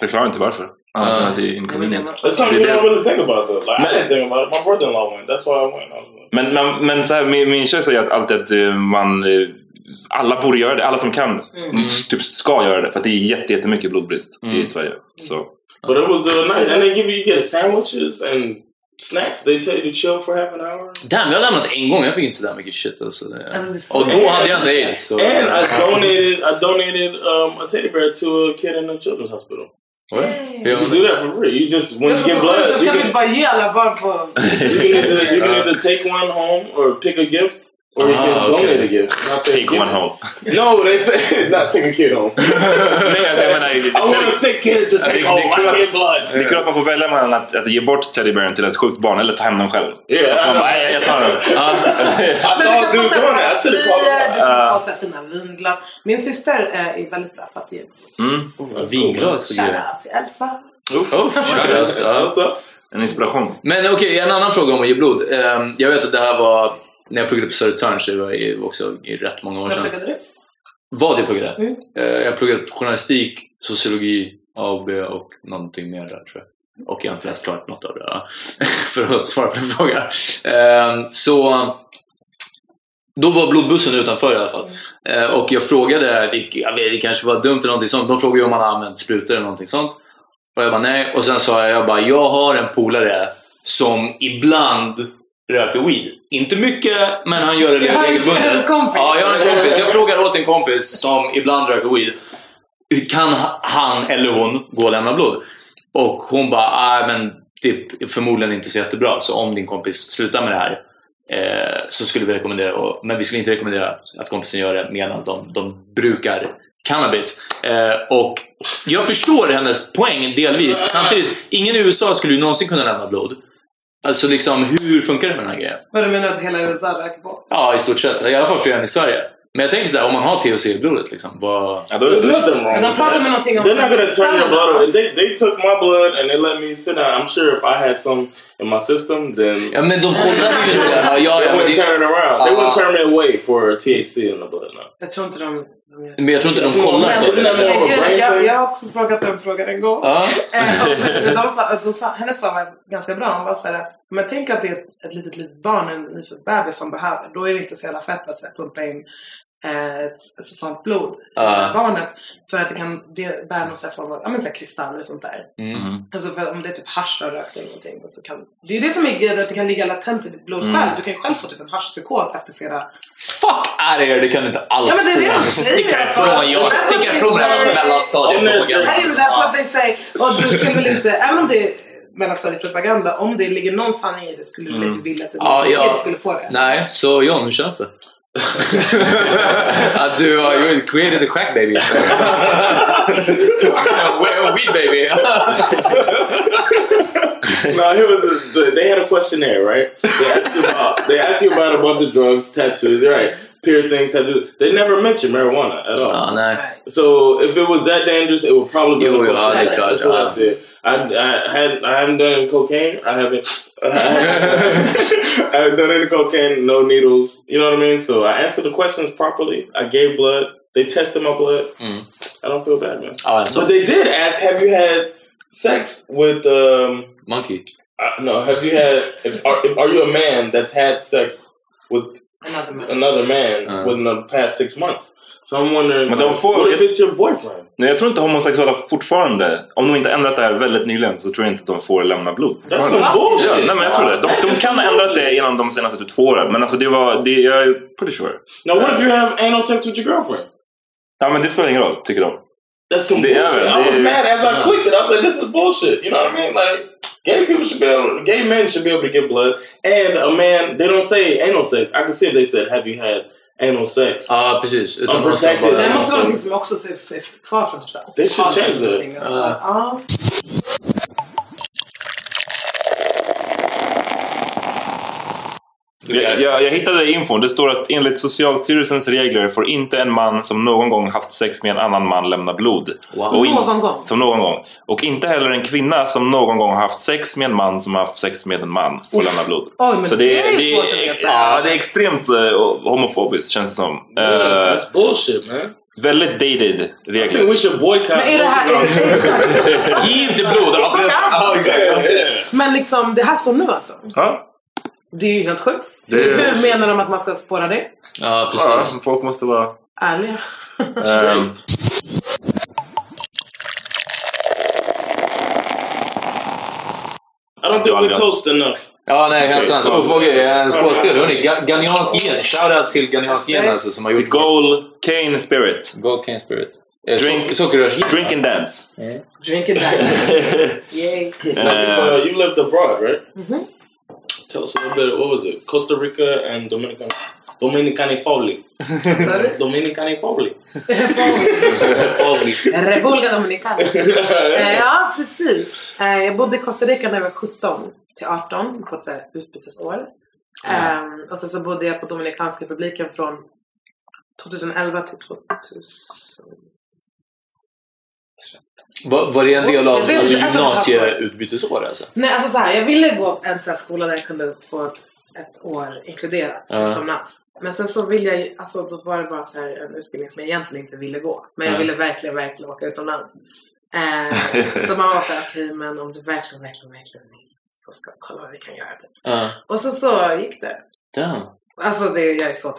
förklaring till varför. Det är inconvenient. That's something you Det är don't really think about though. Like, I didn't think about it. My brother-in-law went. That's why I went. I like, Men, men, men så här, min, min tjej säger att alltid att eh, man... eh, Alla borde göra det. Alla som kan typ ska göra det. För det är jätte, jättemycket blodbrist i Sverige. Så. But it was uh, nice. And they give you, you get sandwiches and snacks. They tell you to chill for half an hour. Damn, jag har lämnat en gång. Jag fick inte sådär mycket shit alltså. Alltså, Och då hade jag inte aids. And I donated I donated um, a teddy bear to a kid in a children's hospital. Oj, hur gör You man can det? do that for free. You just when Det you är get så blood, sjukt, you de kan can, inte bara ge alla barn på... you can either you can either take one home or pick a gift, or you Ah, can okay. donate a gift. And I say, Take one home. No, they say not take a kid home. Nej, alltså, jag menar, I want a sick kid to take home. I att, blood. det är kul att man får välja mellan att, att ge bort teddybären till ett sjukt barn eller ta hem den själv. Yeah, Man bara, nej, jag tar den. I saw dude doing that. I should have. Du få så fina vinglas. Min syster eh, är väldigt bra på att ge. Mm. Vinglas. Shoutout till Elsa. Oh, shoutout. Ja. Alltså, En inspiration. Men okej, en annan fråga om att ge blod. Ehm, jag vet att det här var när jag pluggade på Södertörn, så det var i- också i rätt många år Vad sedan. pluggade du? Vad jag pluggade? Mm. Eh, jag pluggade journalistik, sociologi, AB och någonting mer där tror jag. Och jag har inte läst klart något av det. ja. För att svara på din fråga. Ehm, så då var blodbussen utanför i alla fall. Eh, och jag frågade, det, jag vet, det kanske var dumt eller någonting sånt. De frågade om man har använt sprutor eller någonting sånt. Och jag bara nej. Och sen sa jag, jag bara, jag har en polare som ibland röker weed. Inte mycket, men han gör det regelbundet. Ja, jag har en kompis. Jag frågar åt en kompis som ibland röker weed. Kan han eller hon gå och lämna blod? Och hon bara, nej men det är förmodligen inte så jättebra. Så om din kompis slutar med det här eh, så skulle vi rekommendera, men vi skulle inte rekommendera att kompisen gör det medan de, de brukar cannabis. Eh, och jag förstår hennes poäng delvis. Samtidigt, ingen i USA skulle ju någonsin kunna lämna blod. Alltså liksom, hur funkar det med den här grejen? Vad du menar att hela USA röker på? Ja, i stort sett. I alla fall fler än i Sverige. Men jag tänker sådär, om man har THC i blodet liksom, vad... Ja, då är det there's så. nothing wrong de with pratar that. med någonting om... They're not gonna turn your blood over. They, they took my blood and they let me sit down. I'm sure if I had some in my system, then Ja, men de kollade ju inte. Ja, ja, they wouldn't det, turn it around. They Ah. wouldn't turn me away for THC in the blood. No. Jag tror inte de... de men jag tror inte de kollar för a Jag, jag, har också frågat den frågan en gång. Eh, och de sa, de sa, hennes svar var ganska bra. Hon var såhär, men tänk att det är ett, ett litet, litet barn, en nyfödd bebis som behöver. Då är det inte så jävla fett att så pumpa in eh, ett, ett sånt blod i Ja. barnet. För att det kan det bära någon form av ja, men, så här, kristaller och sånt där. Mm. Alltså för om det är typ hasch du har rökt eller någonting. Så kan, det är ju det som är grejen, att det kan ligga latent i ditt blod Mm. själv. Du kan ju själv få typ en haschpsykos efter flera... Fuck of here, det kan du inte alls Ja, men det är det de Alltså, säger sticka ifrån. Jag sticker det är ifrån hela så- mellanstadiepropaganda. Nej men that's what they say. Och du skulle väl inte, även om det är mellanstadiepropaganda, om det ligger någon sanning i det skulle du väl inte vilja att en Ja, ja. skulle få det? Nej, så John, hur känns det? Att du har created a crack baby. Weed baby. no, here was the, they had a questionnaire, right? They asked you about they asked you about a bunch of drugs, tattoos, right? Piercings, tattoos. They never mentioned marijuana at all. Ja, nej. Nej. So if it was that dangerous, it would probably be. Jo, a jo, ja, det är questionnaire. klart. That's what I said. I, I had I haven't done cocaine. I haven't. I haven't done any cocaine. No needles. You know what I mean? So I answered the questions properly. I gave blood. They tested my blood. Mm. I don't feel bad, man. Ja, alltså. But they did ask, "Have you had sex with um?" Monkey. Uh, no, have you had? If, are, if, are you a man that's had sex with Another man. another man Uh. within the past six months? So I'm wondering, Men de får- what if it's your boyfriend? Nej, jag tror inte homosexuella fortfarande, om de inte ändrat det här väldigt nyligen, så tror jag inte att de får lämna blod. That's some bullshit. Ja, nej, men jag tror det. De, de kan ha ändrat det inom de senaste typ två åren. Men alltså det var, det, jag är pretty sure. Now, what if you have anal sex with your girlfriend? Ja men det spelar ingen roll, tycker de. That's some They bullshit. are, I was mad as I clicked it. I was like, "This is bullshit." You know what I mean? Like, gay people should be able, gay men should be able to get blood, and a man. They don't say anal sex. I can see if they said, "Have you had anal sex?" Ja, precis. Utan de sa Unprotected. Det bara... måste vara någonting som också är f- f- kvar från typ They should 80-talet change that. någonting. Ja. Ja. Jag, jag, jag hittade infon. Det står att enligt Socialstyrelsens regler får inte en man som någon gång haft sex med en annan man lämna blod. Wow. In- Någon gång. Som någon gång. Och inte heller en kvinna som någon gång har haft sex med en man som har haft sex med en man får lämna blod. Oj, men Så det är ju svårt att veta. Ja, det är extremt uh, homofobiskt känns det som. Yeah, Eh, that's bullshit, man. väldigt dated I think regler. we should boycott. Men är det här... det. Ge inte blod! Exakt. men liksom, det här står nu alltså? Ja, Det är ju helt sjukt. Det är- Hur menar de att man ska spåra det? Ja, ja, precis. folk måste vara... Ärliga. ehm, I don't think we aldrig- toast enough. Ja, nej, helt Okej, sant. Och okej, en skål till. Hörni, Ga- Ghaniansk gin. Shoutout till Ghaniansk gin alltså, som har gjort... Goal Cane Spirit. Gold Cane Spirit. Eh, Drink- Sockerrörsgin. Drink and dance. Drink it down. Yay. Uh, you lived abroad, right? Mhm. Tell us a little bit. What was it? Costa Rica and Dominican. Dominicani Pauli. Dominicani Pauli. República Dominicana. Eh, ja, precis. Eh, Jag bodde i Costa Rica när jag var 17 till 18 på ett utbytesår. Ehm, och sen så bodde jag på Dominikanska republiken från 2011 till 2000. Var, var det en del av alltså, gymnasieutbytesår alltså? Nej, alltså så här, jag ville gå en sån skola där jag kunde få ett, ett år inkluderat Ja. utomlands. Men sen så ville jag, alltså då var det bara så här en utbildning som jag egentligen inte ville gå. Men jag Ja. ville verkligen, verkligen åka utomlands. Eh, så man var så här, okej men om du verkligen, verkligen, verkligen vill så ska vi kolla vad vi kan göra. Typ. Ja. Och så, så gick det. Damn. Alltså det, jag är så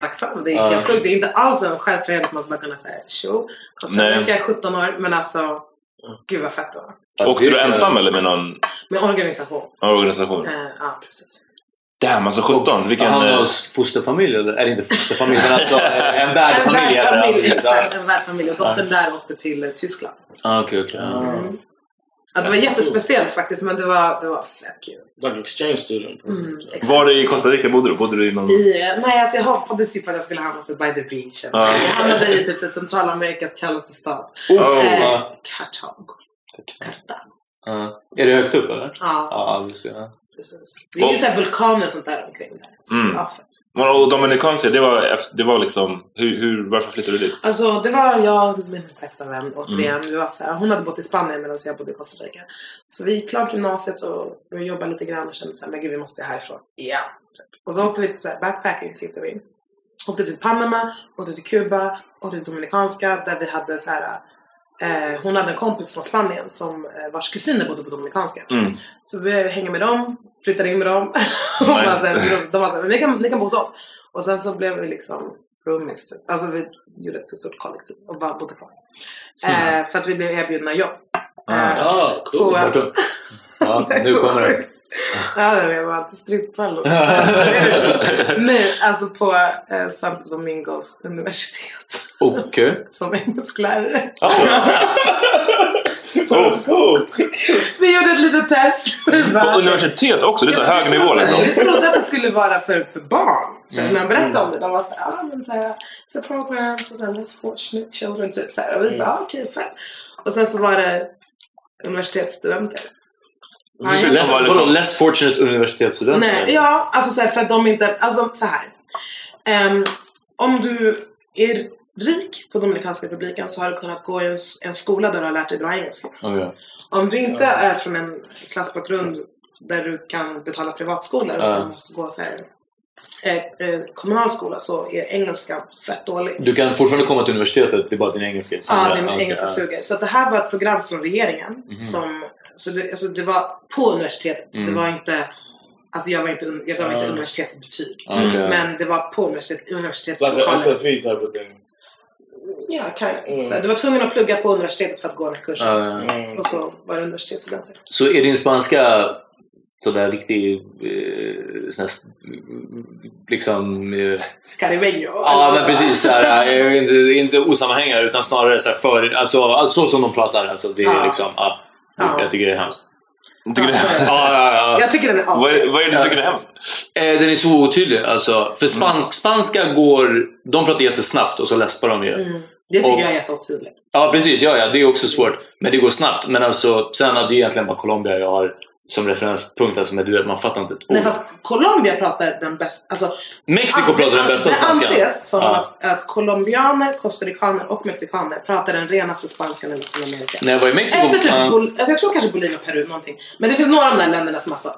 Tacksam. Det är helt sjukt. Det är inte alls en självklarhet att man ska kunna säga tjo. Costa. Rica är 17 år men alltså gud vad fett det var. Åkte du ensam eller med någon Med organisation. organisation? Eh, ja, precis. Damn, alltså 17. Vilken... Han eh, var fosterfamilj, eller? Eller inte fosterfamilj, men alltså en värdfamilj En det. värdfamilj. En värdfamilj. Och dottern där åkte till eh, Tyskland. Ah, Okej, okej. Mm. Ja, det var jättespeciellt faktiskt men det var, det var fett kul. Like exchange student. Mm, exakt. Var i Costa Rica bodde du? Bodde du i någon... I, nej, alltså jag hoppades ju på att jag skulle hamna så by the beach. Ja. Jag hamnade i typ så Centralamerikas kallaste stad. Oh. Eh, Ja. Kartago. Kartago. Ja. Är det högt upp eller? Ja, Ja, alldeles ja. precis. Det är ju så här vulkaner och sånt där omkring där. Så Mm. Och Dominikanska, det var, det var liksom... Hur, hur, varför flyttade du dit? Alltså det var jag och min bästa vän återigen. Vi var så här, hon hade bott i Spanien medan jag bodde i Costa Rica. Så vi gick klart gymnasiet och började jobba lite grann och kände så här, men gud vi måste härifrån. Ja. Typ. Och så åkte vi till så här, backpacking tänkte vi. Åkte till Panama, åkte till Kuba, åkte till Dominikanska där vi hade så här Eh, hon hade en kompis från Spanien som, eh, vars kusiner bodde på Dominikanska. Mm. Så vi började hänga med dem, flyttade in med dem. och bara de, de var såhär, ni kan, ni kan bo hos oss. Och sen så blev vi liksom roomies. Typ. Alltså vi gjorde ett så stort kollektiv och bara bodde kvar. Eh, för att vi blev erbjudna jobb. Eh, Ah, cool. på. Ja, nu kommer det. Ja, det var inte strippkväll och. Nu, alltså på eh, Santo Domingos universitet. Okej. Som engelsklärare. That's cool. Vi gjorde ett litet test. På universitet också, det är så Ja, hög nivå liksom. Vi trodde att det skulle vara för, för barn. Så Mm. när jag berättade om det, de var såhär, ah, men så program for såhär, less fortunate children, typ såhär. Och vi bara, ah, okej, fett. Och sen så var det universitetsstudenter. Less, vadå, less fortunate universitetsstudenter? Nej, ja, alltså så här, för att de inte, alltså så här. Ehm, om du är rik på Dominikanska republiken så har du kunnat gå i en, en skola där du har lärt dig bra engelska. Okej. Om du inte är från en klassbakgrund där du kan betala privatskolor och Ja. du måste gå så här, eh, eh, kommunal skola så är engelska fett dålig. Du kan fortfarande komma till universitetet, det är bara din engelska. Ja, din Okej, engelska ja. suger. Så att det här var ett program från regeringen Mhm. som, så det, alltså det var på universitetet. Mm. Det var inte, alltså jag, var inte, jag gav inte Ja. universitetsbetyg. Okej. Men det var på universitet, Like an universitetslokalen. SFE type of thing. Ja, kan Mm. så Du var tvungen att plugga på universitetet för att gå den här kursen. Mm. Och så var det universitetsstudenter. Så är din spanska sådär riktig, eh, sån här, liksom... Eh, Caribeño. ja, men precis. Såhär, eh, inte, inte osammanhängande utan snarare så här för, alltså, alltså så som de pratar. Alltså, det är Ja. liksom, ja, Ja. Jag tycker det är hemskt. Tycker du, Ja, ja, ja. Jag tycker den är asfet. vad är det du tycker är hemskt? Eh, den är så otydlig. Alltså, för spansk, spanska går... De pratar jättesnabbt och så läspar de ju. Mm. Det tycker Och- jag är jätteotydligt. Ja, precis. Ja, ja, det är också svårt. Men det går snabbt. Men alltså, sen är det egentligen bara Colombia jag har som referenspunkt. Alltså, men du vet, man fattar inte ett ord. Nej fast Colombia pratar den bästa. Alltså, Mexiko pratar den bästa det spanskan. Det anses som Ja. att, att colombianer, costaricaner och mexikaner pratar den renaste spanskan i Latinamerika. När jag var i Mexiko... Efter typ, ja. Bol- alltså jag tror kanske Bolivia, Peru, någonting. Men det finns några av de där länderna som alltså,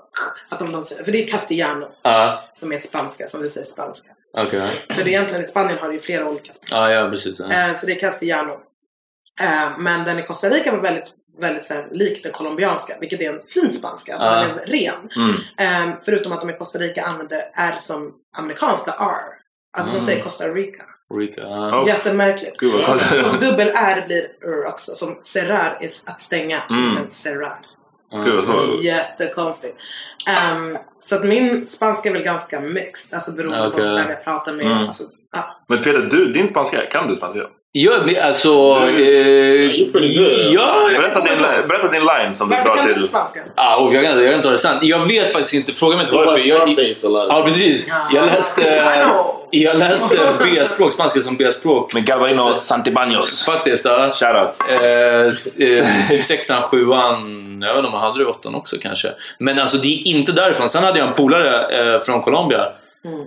att de, de säger, för det är castellano Ja, som är spanska, som vi säger spanska. Okej. För det är egentligen i Spanien har det ju flera olika språk. Ja, ja, precis. Ja. Eh, så det är castellano. Eh, men den i Costa Rica var väldigt, väldigt så här, lik den colombianska, vilket är en fin spanska. Alltså Ja. den är ren. Mm. Eh, förutom att de i Costa Rica använder R som amerikanska R. Alltså Mm. de säger Costa Rica. Rica. Oh. Jättemärkligt. Konstigt. Och dubbel R blir R också. Som cerrar är att stänga. Så Mm. cerrar. Gud så. Jättekonstigt. Ehm, så att min spanska är väl ganska mixed. Alltså beroende Okej. på vem jag pratar med. Mm. Alltså, ja. Men Peter, du, din spanska, kan du spanska? Ja, men alltså... Eh, pretty good. ja, jag- Berätta din, berätta din line som du Varför drar kan du till. inte spanska? Och jag, kan, jag kan inte ha det sant. Jag vet faktiskt inte. Fråga mig inte varför. Jag, lot. ja, precis. Jag läste, jag läste B-språk, spanska som B-språk. Med Galvarino Santibaños. Faktiskt. Ja. Shoutout. Eh, eh, typ sexan, sjuan, jag vet inte om man hade det i åttan också kanske. Men alltså det är inte därifrån. Sen hade jag en polare eh, från Colombia.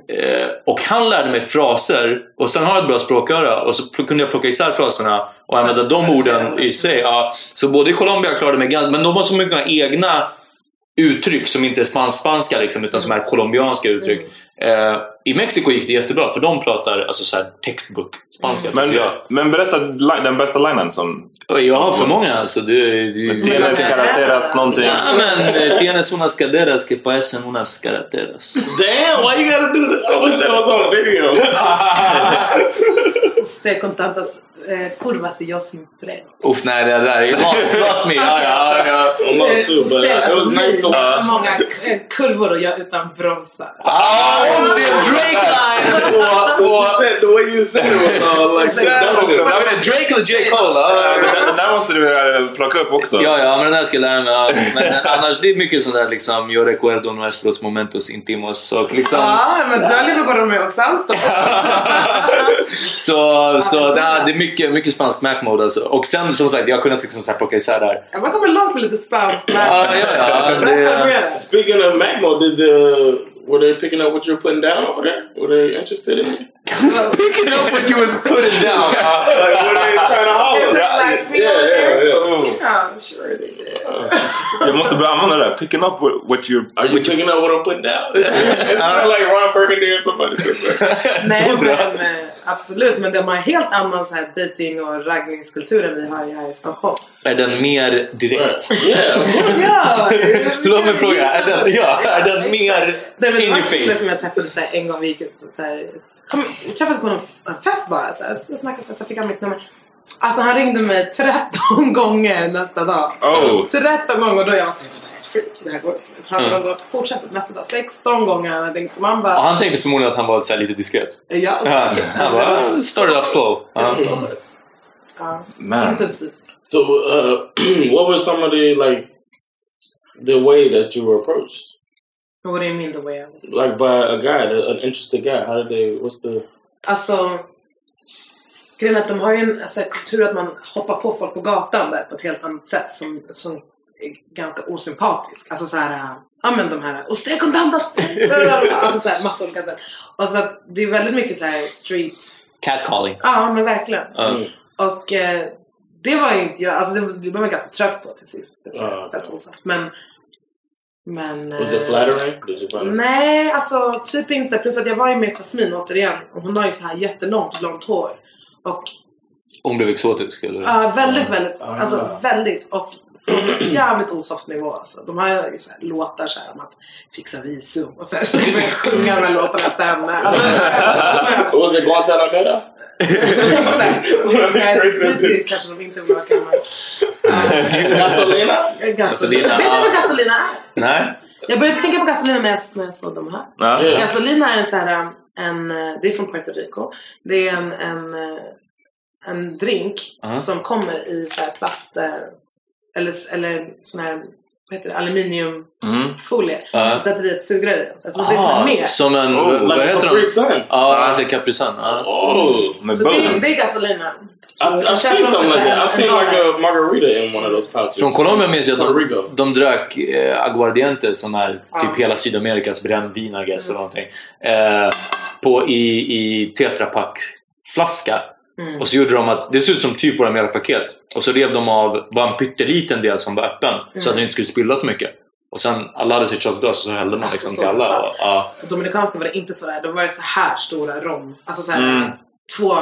Eh, och han lärde mig fraser och sen har jag ett bra språköra och så kunde jag plocka isär fraserna och använda de orden i sig. Ja. Så både i Colombia klarade mig ganska, men de har så många egna uttryck som inte är spans spanska liksom, utan som är colombianska uttryck. Eh, I Mexiko gick det jättebra för de pratar alltså så här textbook spanska Men, tycker jag. men berätta den bästa linen som... Jag har för många alltså. Det, det, Tienes carreteras någonting. Ja, men eh, tienes unas caderas que parecen unas carreteras. Damn, why you gotta do this? I wish that was on video. Usted con tantas eh, curvas y yo sin frenos. Uff, nej det där är lost, lost me. Ja, ja, ja. Lost too, but it was nice to watch. så många eh, kurvor och jag utan bromsar. Ah, det är Drake-line! Och, You och, said the way you said it was uh, like Drake eller J. Cole? Den, där måste du eh, plocka upp också. Ja, ja, men den här ska jag lära mig. Men annars, det är mycket sånt där liksom, yo recuerdo nuestros momentos intimos och liksom... Ja, men du har lyssnat på Romeo Santos. Så, så det, är, det är mycket, mycket spansk Mac mode alltså. Och sen som sagt, jag har kunnat liksom så här plocka isär det här. Ja, Man kommer långt med lite spanskt. men- Ja, ja, ja. Det. Speaking of Macmo, did the were they picking up what you're putting down over there? Were they interested in it? picking up what you was putting down. Like were they trying to holler? Like, Yeah, yeah, yeah. Oh. Yeah, sure they did. Jag måste börja använda det där. Picking up what, what you're... Are you picking up what I'm putting down? it's not like Ron Burgundy or somebody said that. Nej, men eh, absolut. Men de har en helt annan så här dating och raggningskultur än vi har här i Stockholm. Är den mer direkt? Yeah. Ja! Låt mig fråga, är den, ja, är den mer Det var in en your kille som face? jag träffade så här, en gång. Vi gick ut och så här, kom, vi träffades på en en fest bara. Så här, och snackade, så, här, så fick han mitt nummer. Alltså han ringde mig 13 gånger nästa dag. Oh. 13 gånger och då jag freak, det här går inte. Pratade om det, fortsatte nästa dag. 16 gånger han ringt. Och man bara, Ja, han tänkte förmodligen att han var så här lite diskret. ja, Ja, säkert. han bara, så- started off slow. Ja. så. Ja, Man. intensivt. So, uh, what was some of the like the way that you were approached? What do you mean the way I was? Like by a guy, an interested guy. How did they? What's the? Alltså, grejen är att de har ju en alltså, kultur att man hoppar på folk på gatan där på ett helt annat sätt som, som är ganska osympatisk. Alltså så här, ja men de här, och stek kontanter! Alltså så här, massa olika sätt. Och så att det är väldigt mycket så här street, Catcalling. ja men verkligen. Mm. Och eh, det var ju inte jag, alltså det, det blev man ganska trött på till sist. Det är så osaft. Men, men... Was eh, it flattering? Did you find it? Nej, alltså typ inte. Plus att jag var ju med Jasmine återigen. Och hon har ju så här jättelångt blont hår. Och Hon blev exotisk eller? ja, väldigt, väldigt. Ah. Alltså väldigt. Och på en jävligt osoft nivå alltså. De har ju så här, låtar så här om att fixa visum och så här. Så börjar sjunga de här låtarna efter henne. Alltså, Was it Guantanamera? Exakt. Kanske de inte kammaren. Gasolina? Gasolina. Vet du vad Gasolina är? Nej? Jag började tänka på Gasolina när jag, när jag såg de här. Ja. Yeah. Gasolina är en så här, en, eh, det är från Puerto Rico. Det är en, en, eh, en drink Ja. som kommer i så här plast eh, eller, eller sån här vad heter det, aluminiumfolie. Mm. Ja. Så sätter vi ett sugrör i den. Så det är Ah, med. som en... Oh, vad like heter Capri de? Sun. Ja, han heter Capri Sun. Ja. Oh, Med det, är, bones. det är Gasolina. I've seen something like that. en- I've seen en like a margarita in one of those pouches. Från Colombia minns jag att de, de drack eh, aguardiente som är typ Ja. hela Sydamerikas brännvin I guess, eller någonting. Eh, på, I i tetrapack-flaska. Mm. Och så gjorde de att, det ser ut som typ våra mjölkpaket. Och så rev de av bara en pytteliten del som var öppen. Så att den inte skulle spilla så mycket. Och sen alla hade sitt shotglas och så hällde man Alltså, liksom till alla. Och, ja. Dominikanska var det inte så där. Då var så här stora rom. Alltså så här, Mm. två,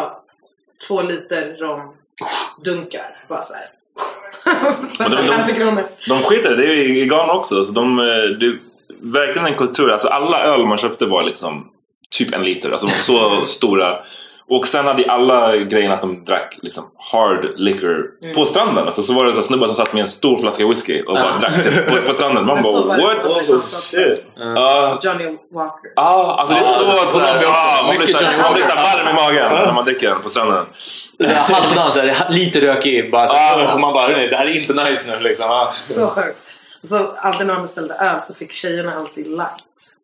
två liter romdunkar. Bara så här. Men de- de- 50 kronor. De skiter det. Är i Ghana också. Så de, eh, det är verkligen en kultur. Alltså alla öl man köpte var liksom typ en liter. Alltså de så stora. Och sen hade alla grejen att de drack liksom hard liquor Mm. på stranden. Alltså så var det så här snubbar som satt med en stor flaska whisky och bara drack det på, på stranden. Man bara det what? Oh shit! Ja, Johnny Walker. Ja, alltså det är så... Colombia så här, ja, man blir så här- man blir så här varm i magen när man dricker den på stranden. Här Halvdan, så här, lite rökig. Bara, så, Ja. och man bara, "Nej, det här är inte nice nu liksom. Ja. Så sjukt. Så alltid när man beställde öl så fick tjejerna alltid light.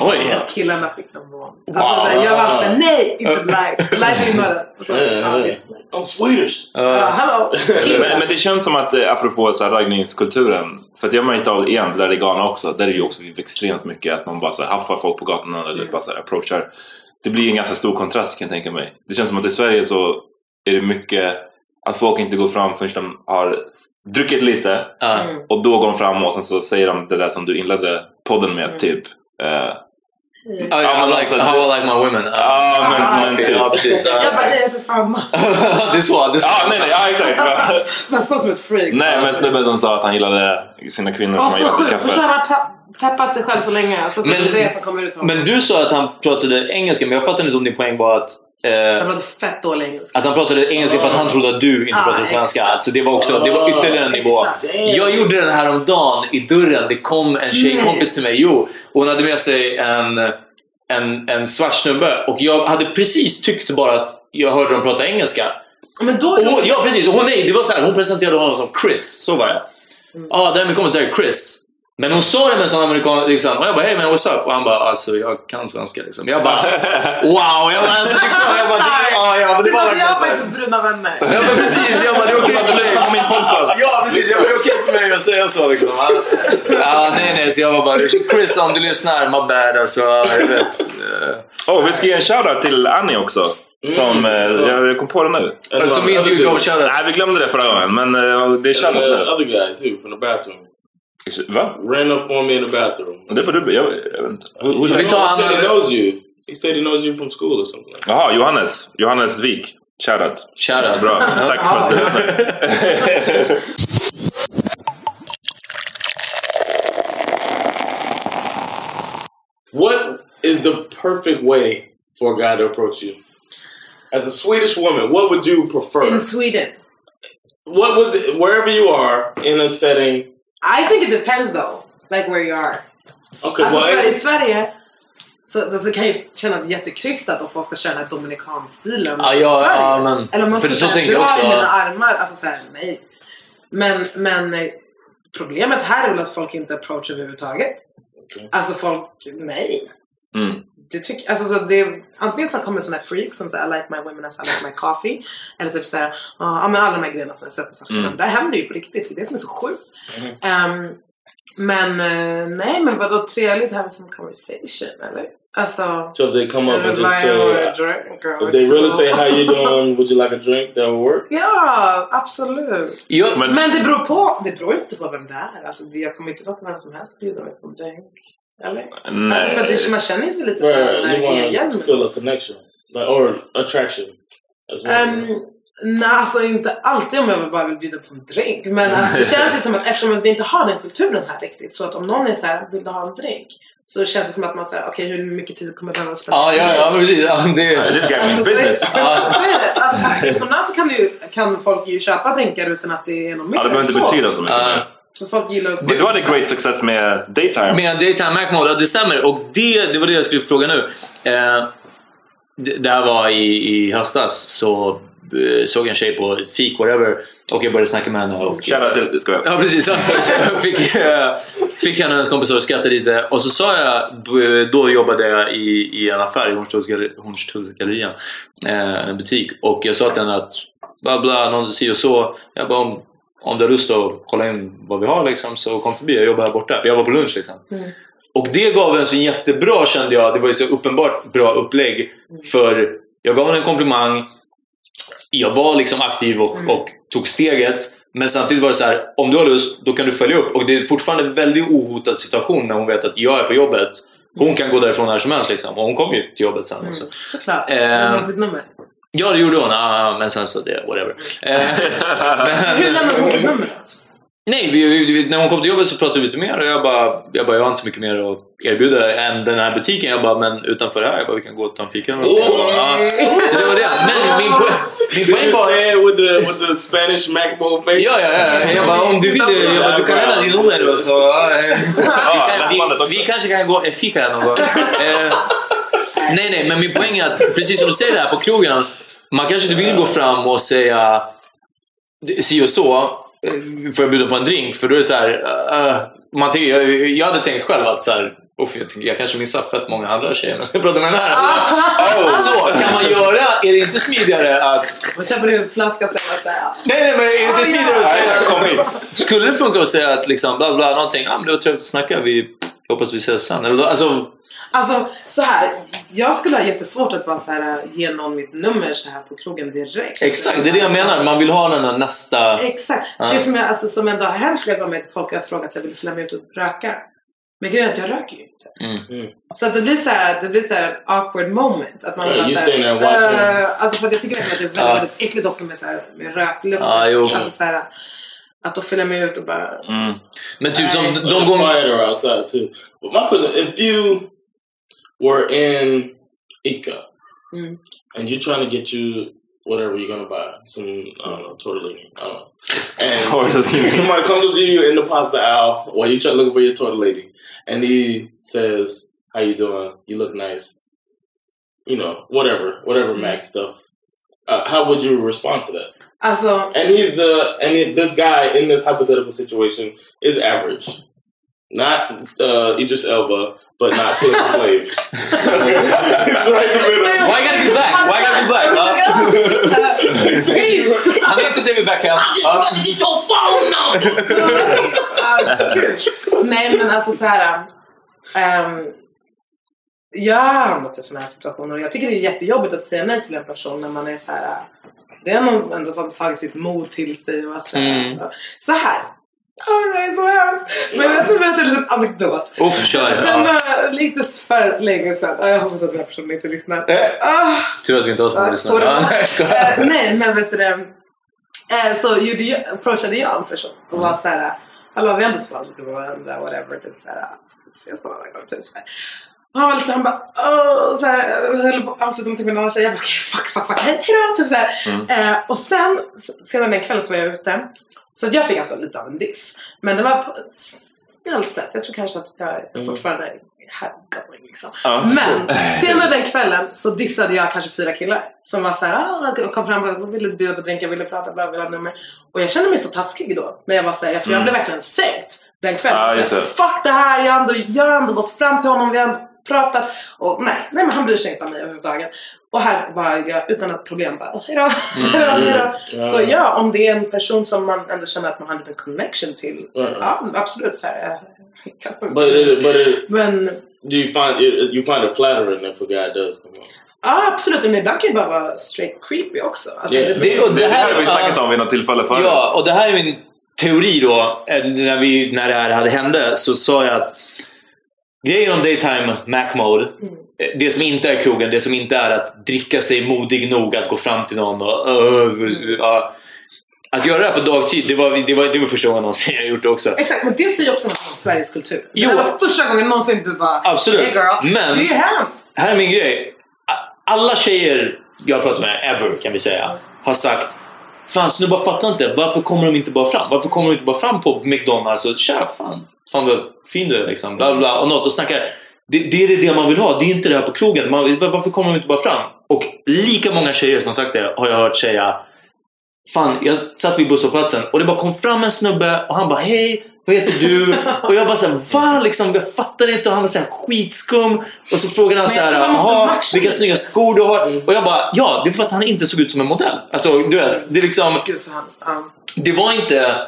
Oj! Och killarna fick number one. Wow. Alltså så här, jag var såhär, nej! Inte light. Light är innehållet. Och så, ja, det- I'm Swedish! Ja, hallå! Men, men det känns som att, eh, apropå så här raggningskulturen, för att jag har märkt av igen, där i Ghana också, där är det ju också extremt mycket att man bara så här haffar folk på gatorna eller bara så här approachar. Det blir en ganska stor kontrast kan jag tänka mig. Det känns som att i Sverige så är det mycket att folk inte går fram förrän de har druckit lite. Mm. och då går de fram och sen så säger de det där som du inledde podden med, typ. Eh, Ja, Ja, men I like, alltså- how I like my women. Ja, Ja, men, men typ. ja precis. Ja. Jag bara, jag heter Fanna. Det är så. Det är så. Ja, nej, nej, ja exakt. Man står som ett freak. nej, men snubben som sa att han gillade sina kvinnor som han gillade sitt kaffe. pe- peppat sig själv så länge. Alltså, så Men- det är det som kommer ut Men du sa att han pratade engelska, men jag fattar inte om din poäng var att Han pratade fett dålig engelska. att han pratade engelska för att han trodde att du inte Ah, pratade svenska. exakt. Alltså det var också det var ytterligare en nivå. Exakt. Jag gjorde den här om dagen i dörren. Det kom en tjejkompis till mig. Jo, och hon hade med sig en, en, en svart snubbe. Och jag hade precis tyckt bara att jag hörde dem prata engelska. Men då... Och ja precis, och hon, nej, det var så här, hon presenterade honom som Chris. Så var jag. Ja, ah, där är min kompis, där är Chris. Men hon sa det med en sån amerikan liksom, och jag bara hej men what's up? Och han bara alltså jag kan svenska liksom. Jag bara wow! Jag bara, alltså, det, jag bara, det, ja, ja, men det var verkligen jag så här. faktiskt bruna vänner. Ja men precis, jag bara det är okej för mig. på min podcast. Ja precis, jag bara, det är okej för mig att säga så liksom. Ja, Ja, nej nej, så jag var bara Chris om du lyssnar, my bad alltså. Jag vet. Oh, vi ska ge en shoutout till Annie också. Som, eh, jag, jag kom på det nu. Du go shoutout. Nej, vi glömde det förra gången, men eh, det är shoutout nu. other guy too from the bathroom Va? ran up on me in the bathroom. Det får du... Jag, jag vet. Who- who's Vi that? tar he said he knows you. He said he knows you from school or something. Like. Jaha, Johannes. Johannes Wik. Shoutout. Shoutout. Bra. Tack för att du lyssnade. What is the perfect way for a guy to approach you? As a Swedish woman, what would you prefer? In Sweden. what would the, wherever you are in a setting? I think it depends though. Like where you are. Okay, Alltså well, för i Sverige Så alltså, det kan ju kännas jättekrystat om folk ska köra den här dominikanstilen i ja, Sverige. ja, men- Eller om man ska säga, dra också, i mina armar. Alltså såhär, nej. Men, men eh, problemet här är väl att folk inte approachar överhuvudtaget. Alltså folk, nej. Mm. Det tycker, alltså, så det, antingen så kommer här freaks som säger I like my women as I like my coffee. Eller typ såhär, ja men alla de här grejerna som jag sett på Svartklubben. Mm. Det här händer ju på riktigt. Det är det som är så sjukt. Mm. Ehm, men eh, nej, men vadå trevligt have some conversation eller? Alltså... So if they come up and just say, drink or if they really say how you doing, would you like a drink? That would work. Ja, absolut. Ja, Men, Men- det beror på. Det beror inte på vem det är. Alltså, jag kommer inte låta vem som helst bjuda mig på en drink. Eller? Nej. Alltså, för det, man känner ju sig lite såhär Right, när det är to feel a connection, like or attraction. Um, nej, alltså inte alltid om jag bara vill bjuda på en drink. Men alltså, det känns ju som att eftersom vi inte har den kulturen här riktigt. Så att om någon är så här, vill du ha en drink? Så känns det som att man säger, okej hur mycket tid kommer jag behöva spendera? ja, ja, ja, precis. Ja, det, means Alltså, så, är, business. så är det. Alltså, utomlands så kan, du, ju- kan folk ju köpa drinkar utan att det är något mer Ja, det behöver inte betyda så mycket. Ja. Folk gillar att... Men du hade great success med Daytime. Med Daytime Mac Mode, ja, det stämmer. Och det, det var det jag skulle fråga nu. Eh, det, det här var i, i höstas, så eh, såg jag en tjej på ett fik, whatever. Och jag började snacka med henne. Och, Shoutout till... Ska jag? Ja, precis. Jag fick, eh, fick henne och hennes kompisar att skratta lite. Och så sa jag, b- då jobbade jag i, i en affär i Hornstullsgaller- Hornstullsgallerian, eh, en butik. Och jag sa till henne att, bla bla, någon si och så. Jag bara, om, om du har lust att kolla in vad vi har liksom, så kom förbi. Jag jobbar här borta. Jag var på lunch liksom. Och det gav en så jättebra, kände jag, det var ju så uppenbart bra upplägg. För jag gav henne en komplimang. Jag var liksom aktiv och, och tog steget. Men samtidigt var det så här, om du har lust, då kan du följa upp. Och det är fortfarande en väldigt ohotad situation när hon vet att jag är på jobbet. Hon kan gå därifrån när som helst liksom. Och hon kom ju till jobbet sen. och så. Såklart. Eh, Lämna Mm. sitt nummer. Ja, det gjorde hon. Ah, men sen så, det, whatever. Eh, Hur lämnar hon då? Nej, vi, vi, när hon kom till jobbet så pratade vi lite mer och jag bara, jag bara, jag har inte så mycket mer att erbjuda än den här butiken. Jag bara, men utanför det här, jag bara, vi kan gå och ta en fika ja. Så det var det. Men min, poäng, min var... with the with the Spanish MacBook face? Ja, ja, ja. Jag bara, om du vill, jag bara, du kan lämna din nummer eh. vi, kan, vi, vi kanske kan gå en fika någon gång. Nej, nej, men min poäng är att precis som du säger det här på krogen, man kanske inte vill gå fram och säga si och så. eh, Får jag bjuda på en drink? För då är det så här, eh, man jag, jag hade tänkt själv att så här, Uff, jag, tänker, jag kanske missar fett många andra tjejer men jag pratar med den här. Oh, så kan man göra, är det inte smidigare att... Man köper en flaska och säger så här. Nej, nej, men är det inte smidigare att säga... Kom hit. Skulle det funka att säga att liksom, bla bla, någonting, ah, men det var trevligt att snacka, vi jag hoppas vi ses sen. Eller, då- alltså, Alltså så här, jag skulle ha jättesvårt att bara så här, ge någon mitt nummer så här på krogen direkt. exakt, det är det jag menar. Man vill ha den där nästa... Exakt. Ja. Det som, jag, alltså, som ändå har hänt flera gånger att folk har frågat sig vill du följa med ut och röka? Men grejen är att jag röker ju inte. Mm. Så att det blir så här, det blir så här awkward moment. Att man Yeah, bara you så staying there här, watching. eh, Alltså för att jag tycker verkligen att det är väldigt, väldigt äckligt också med, så här, med röklukt. Alltså så här, att då följa med ut och bara... Mm. Men typ som Nej. de It's gånger... quieter outside too. But my question: If you were in Ica Mm. and you're trying to get you whatever you're gonna buy, some I don't know tortellini, I don't know, and Tortellini. somebody comes up to you in the pasta aisle while you try looking for your tortellini, and he says, "How you doing? You look nice." You know, whatever, whatever Mac stuff. Uh, how would you respond to that? Alltså, And he's uh, and it, this guy in this hypothetical situation is average, not uh, Idris Elba, but not Flavor Flav. he's right in the middle. Why gotta be black? Why gotta be black? Ja. Preach! Han är inte David Beckham. Ja. Ah, gud. Nej men alltså så här. ehm, jag har hamnat i sådana här situationer och jag tycker det är jättejobbigt att säga nej till en person när man är så här. Det är någon som ändå som tagit sitt mod till sig och så här. Mm. Så här. Åh, det är så hemskt. Men jag ska berätta en liten anekdot. Uff, kör. Men Ja. uh, lite för länge sedan. Ah, jag hoppas att den här personen inte lyssnar. Eh. Ah. Tur att vi inte har så många Ja, lyssnare. nej. Eh, nej, men vet du det. Eh, så gjorde jag, approachade jag en person och var såhär, hallå vi har ändå sparat lite på varandra, whatever, typ såhär, ska vi ses någon annan gång, typ. Och han var lite såhär, han bara, åh, såhär, jag höll på att avsluta med typ en annan tjej, jag bara, okej, fuck, fuck, fuck, hej, hejdå, typ såhär. Eh, och sen, sedan den kvällen så var jag ute, så att jag fick alltså lite av en diss. Men det var på ett snällt sätt, jag tror kanske att jag Mm. fortfarande had going liksom. Ja. Men senare den kvällen så dissade jag kanske fyra killar som var såhär, ah, kom fram och ville bjuda på drink, jag ville prata, bla bla nummer. Och jag kände mig så taskig då när jag var såhär, för jag blev verkligen sänkt den kvällen. Ja, så. Fuck det här, jag har, ändå, jag har ändå gått fram till honom, vi har ändå pratat. Och nej, nej men han bryr sig inte om mig överhuvudtaget. Och här var jag utan ett problem bara, hejdå, hejdå, hejdå. Så ja, om det är en person som man ändå känner att man har en liten connection till. Mm. Ja, absolut. Så här, jag kastar inte- But it, but it, Men do you find it, you find it flattering if a guy does come on? ja, absolut. Men ibland kan det bara vara straight creepy också. Alltså, Ja, det, Det, och Det, det här här har vi snackat om vid något tillfälle förut. Ja, och det här är min teori då. Eh, När, vi, när det här hade hände så sa jag att grejen om daytime Mac mode, eh, det som inte är krogen, det som inte är att dricka sig modig nog att gå fram till någon och... Uh, ja. att göra det här på dagtid, det var, det var, det var första gången någonsin jag gjort det också. Exakt, men det säger också något om Sveriges kultur. Jo. Det var första gången någonsin du bara Absolut. Hey girl, Men- det är ju hemskt. Här är min grej. Alla tjejer jag har pratat med, ever kan vi säga, har sagt Fan snubbar fattar inte, varför kommer de inte bara fram? Varför kommer de inte bara fram på McDonalds och tja fan, fan vad fin du är liksom, bla bla och något och snackar. Det, det är det man vill ha, det är inte det här på krogen. Man, varför kommer de inte bara fram? Och lika många tjejer som har sagt det har jag hört säga Fan, jag satt vid busshållplatsen och det bara kom fram en snubbe och han bara hej, vad heter du? Och jag bara såhär, va? Liksom, jag fattar inte och han var såhär skitskum. Och så frågade han såhär, jaha, vilka lite." snygga skor du har. Och jag bara, ja, det är för att han inte såg ut som en modell. Alltså, du vet, det är liksom, Gud så hemskt. Ja. det var inte...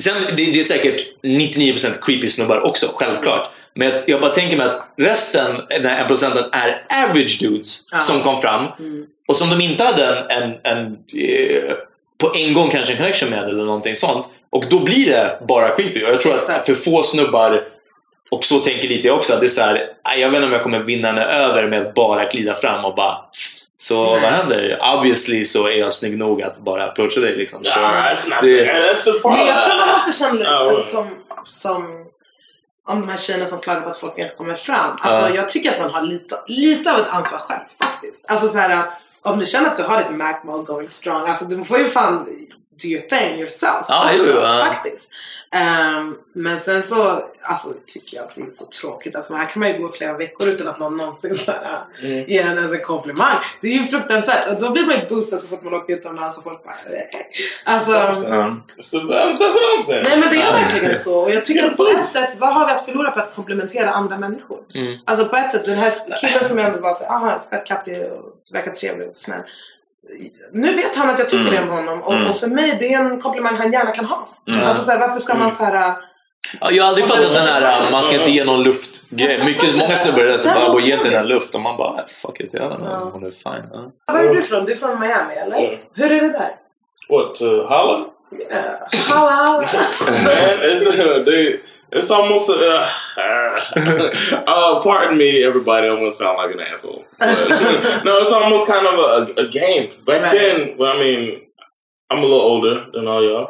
Sen, det, det är säkert 99% creepy snubbar också, självklart. Men jag, jag bara tänker mig att resten, den här 1% är average dudes Ja. som kom fram. Och som de inte hade en, en, en eh, på en gång kanske en connection med eller någonting sånt. Och då blir det bara creepy. Och jag tror att för få snubbar, och så tänker lite jag också, att det är så här, "Aj, jag vet inte om jag kommer vinna henne över med att bara glida fram och bara så vad händer? Obviously så är jag snygg nog att bara approacha dig liksom. Så not det. Men jag tror man måste känna lite Ja, alltså, ja. som, som om de här tjejerna som klagar på att folk inte kommer fram. Alltså, Ja. Jag tycker att man har lite, lite av ett ansvar själv faktiskt. Alltså så här, om du känner att du har ditt Mac going strong, alltså du får ju fan do your thing yourself Ja, också, jo, jo, ja. faktiskt. Ehm, men sen så alltså, tycker jag att det är så tråkigt. Alltså, här kan man ju gå flera veckor utan att någon någonsin så här, Mm. ger en ens en komplimang. Det är ju fruktansvärt. Och då blir man ju boostad så fort man åker utomlands och folk bara... "Eh." Alltså. Nej men det är verkligen så. Och jag tycker att på ett sätt, vad har vi att förlora på att komplementera andra människor? Mm. Alltså på ett sätt, den här killen som jag ändå var såhär, aha, fett kattig och verkar trevlig och snäll. Nu vet han att jag tycker Mm. det om honom och, Mm. och för mig det är en komplimang han gärna kan ha. Mm. Alltså såhär, varför ska man såhär... Ja, jag har aldrig fattat den här äh, man ska inte ge någon luftgrej. Mycket, många snubbar är där som bara går ge inte den här luft och man bara fuck it, ja, Ja. hon är fine. Ja. Var är du ifrån? Du är från Miami eller? Mm. Hur är det där? What? Uh, it's uh, they, it's almost uh, uh, pardon me, everybody. I'm gonna sound like an asshole. But, no, it's almost kind of a, a game. Back Right. then, well, I mean, I'm a little older than all y'all,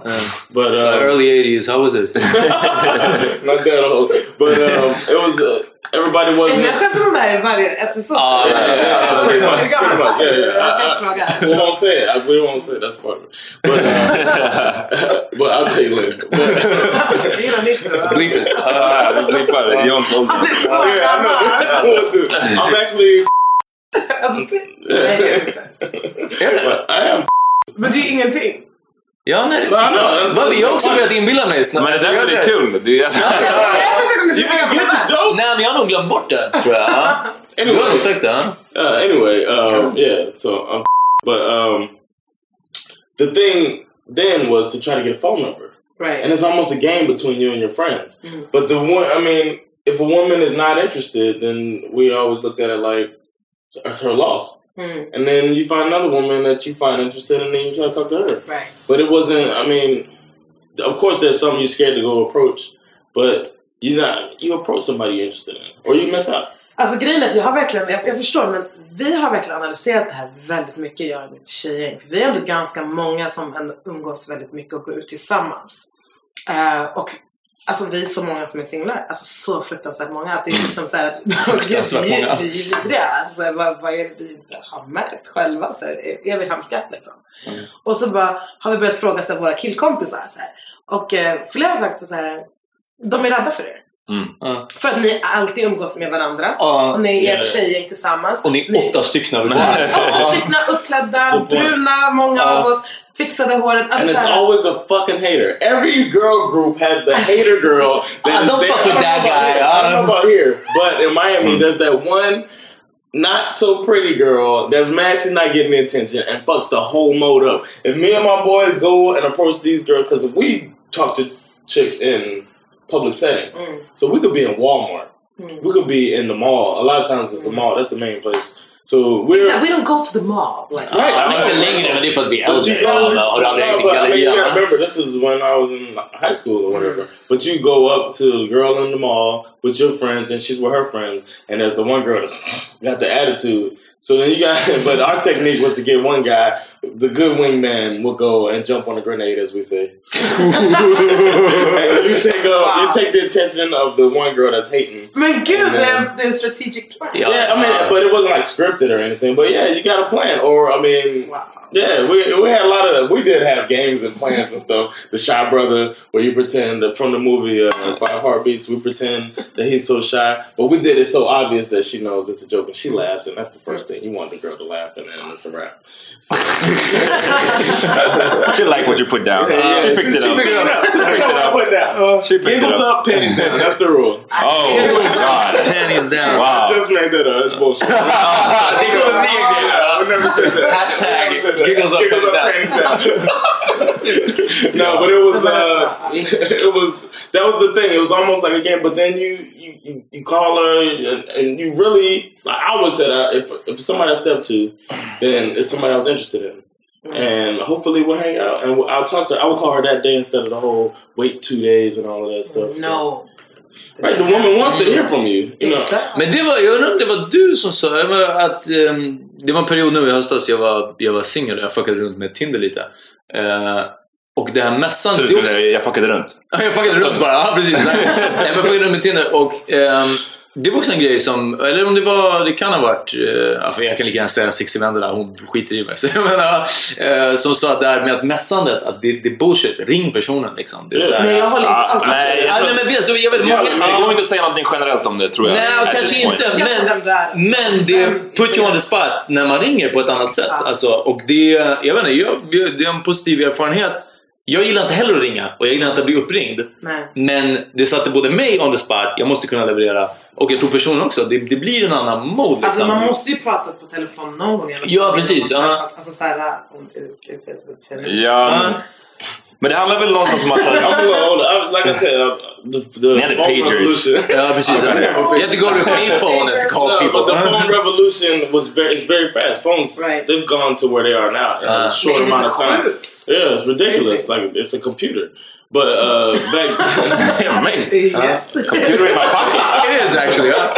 but Uh, uh, early 80s, how was it? not that old. But um, it was uh, everybody Är wasn't. ni skämtar med i varje episod? Ja, Yeah, yeah. Jag ska inte fråga. We won't say it. I, we won't say it. that's part of it. But, uh, but I'll tell you later. Det gillar inte. Bleep it. Vi blippar Johns ålder. yeah, I know. That's what to- I'm actually. Alltså, nej det är det inte. But I am. Men det är ingenting. Ja, nej. No, no, Vad, Jag har också börjat inbilla mig snart. Men det är Alltså, därför det jag- är kul. Det är, Jag försöker inte You didn't tänka get på joke. Nej, men jag har nog glömt bort det, tror jag. Ja. Du har nog sagt det. ja. Uh, anyway, um, yeah. So, um, but um, the thing then was to try to get a phone number. Right. and it's almost a game between you and your friends. Mhm. But the one, I mean, if a woman is not interested, then we always looked at it like it's her loss. Mm, And then you find another woman that you find interested, and then you try to talk to her. right. But it wasn't. I mean, of course, there's something you're scared to go approach, but you not you approach somebody you're interested in, or you miss out. Alltså grejen är att jag har verkligen, jag, jag förstår men vi har verkligen analyserat det här väldigt mycket jag och mitt tjejgäng. För vi är ändå ganska många som ändå umgås väldigt mycket och går ut tillsammans. Eh, och alltså vi är så många som är singlar. Alltså så fruktansvärt många. Att det är liksom såhär att Fruktansvärt vi, många. vi är vidriga. Alltså, vad, vad är det vi har märkt själva? Så här, är, är vi hemska liksom? Och så bara har vi börjat fråga så här, våra killkompisar. Så här. Och eh, flera har sagt så här, de är rädda för er. Ja. För att ni alltid umgås med varandra. Ja. Och ni är ett tjejgäng tillsammans. Och ni är åtta stycken över Åtta stycken uppklädda, bruna, många Ja. av oss. Fixade håret. And Alltså, it's always a fucking hater. Every girl group has the hater girl. that Ah, don't there. fuck with that guy. I don't know Um, about here, but in Miami, there's that one not so pretty girl that's mad she's not getting the attention and fucks the whole mode up. If me and my boys go and approach these girls, because if we talk to chicks in public settings, mm. so we could be in Walmart, mm. we could be in the mall. A lot of times it's the mm. mall. That's the main place. So we're Exakt, we don't go to the mall. Like, Right. Ja, men inte längre, men det är för att vi är you äldre. go, Ja, och det andra är no, lite but I mean, you gotta gallerian. remember, this was when I was in high school or whatever. But you go up to the girl in the mall with your friends, and she's with her friends, and there's the one girl that's got the attitude. So then you got, but our technique was to get one guy, the good wingman, will go and jump on a grenade, as we say. and you take up, you take the attention of the one girl that's hating. I mean, give det then- är, det strategic plan. Yeah, I mean, but it wasn't like scripted or anything. But yeah, you got a plan. Or I mean, Wow. yeah, we we had a lot of we did have games and plans and stuff. The Shy Brother, where you pretend that from the movie uh, Five Heartbeats, we pretend that he's so shy, but we did it so obvious that she knows it's a joke and she laughs, and that's the first thing you want the girl to laugh, and then it's a wrap. So, She like what you put down. yeah, She picked it up. she up. picked it up. She picked it up. Put down. She picked it Giggles up. up, pennies down. That's the rule. Oh god. Pennies down. Wow. I just made that up. It's bullshit. Det kommer bli en. I would never say that. Hashtag I say that. giggles up, Giggles up, pennies pennies down. no, but it was uh, it was that was the thing. It was almost like a game. But then you you, you, you call her and, and you really like I would say that if if somebody I step to, then it's somebody I was interested in. And hopefully we'll hang out and we'll- I'll talk to. I will call her that day instead of the whole wait two days and all of that stuff. So- No. right? The woman wants to hear from you. You know. Exakt. Men det var, jag undrar om det var du som sa jag menar, att ehm, det var en period nu i höstas jag var, jag var singel och jag fuckade runt med Tinder lite. Eh, och det här mässan... Det är också- skulle, jag fuckade runt. Ja, jag fuckade runt bara. Ja, precis. Nej, men jag fuckade runt med Tinder och ehm, det var också en grej som, eller om det var, det kan ha varit, ja, för jag kan lika gärna säga Sixty Vender där, hon skiter i mig. Så jag menar, eh, som sa det här med att mässandet, att det, det är bullshit. Ring personen liksom. Det är så här, Nej, jag håller inte alls med. Nej, Ja, nej, men det, så jag vet, många, Det går inte att säga någonting generellt om det tror jag. Nej, At kanske inte. Jag Men, men det put you on the spot när man ringer på ett annat sätt. Ja. Alltså, och det, jag vet inte, jag, det är en positiv erfarenhet. Jag gillar inte heller att ringa och jag gillar inte att bli uppringd. Nej. Men det satte både mig on the spot, jag måste kunna leverera. Och jag tror personen också, det, det blir en annan mode liksom. Alltså man måste ju prata på telefon någon gång. Ja, precis, ja. Alltså såhär. Ja, men det handlar väl någonstans om att... I'm a little older. I, like I said, uh, the, the Man, the phone pagers. revolution. Ja, precis. I never You have to go to a payphone and call No, people. but the phone revolution was very, it's very fast. Phones, Right. they've gone to where they are now in Uh, a short Men är amount of time. sjukt? Yeah, it's ridiculous. Crazy. Like it's a computer. But uh, back, Amazing. Yes. Computer in my pocket. It is actually. Yeah.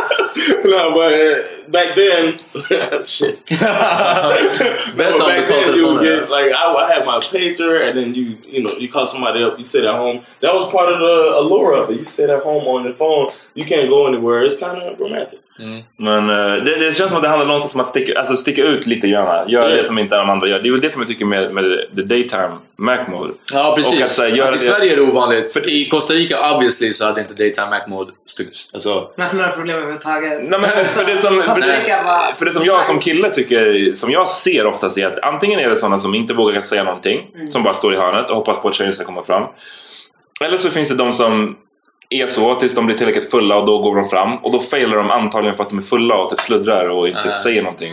no, but uh, back then, shit. But back then, you would get like I, I had my pager, and then you you know you call somebody up, you sit at home. That was part of the allure of it. You sit at home on the phone. You can't go anywhere. It's kind of romantic. Men eh, det, det känns som att det handlar någonstans om att sticka, alltså sticka ut lite grann. Göra Mm. det som inte de andra gör. Det är väl det som jag tycker med, med the daytime Mac mode. Ja, Och precis. att, så här, att i det- Sverige är det ovanligt. I Costa Rica, obviously, så hade inte Daytime Mac Mode styrt. Alltså, har några problem överhuvudtaget. Nej, men för, det som, för, det, för det som jag som kille tycker, som jag ser oftast är att antingen är det sådana som inte vågar säga någonting, Mm. som bara står i hörnet och hoppas på att tjejen ska komma fram. Eller så finns det de som är så tills de blir tillräckligt fulla och då går de fram och då failar de antagligen för att de är fulla och typ sluddrar och inte Ah. säger någonting.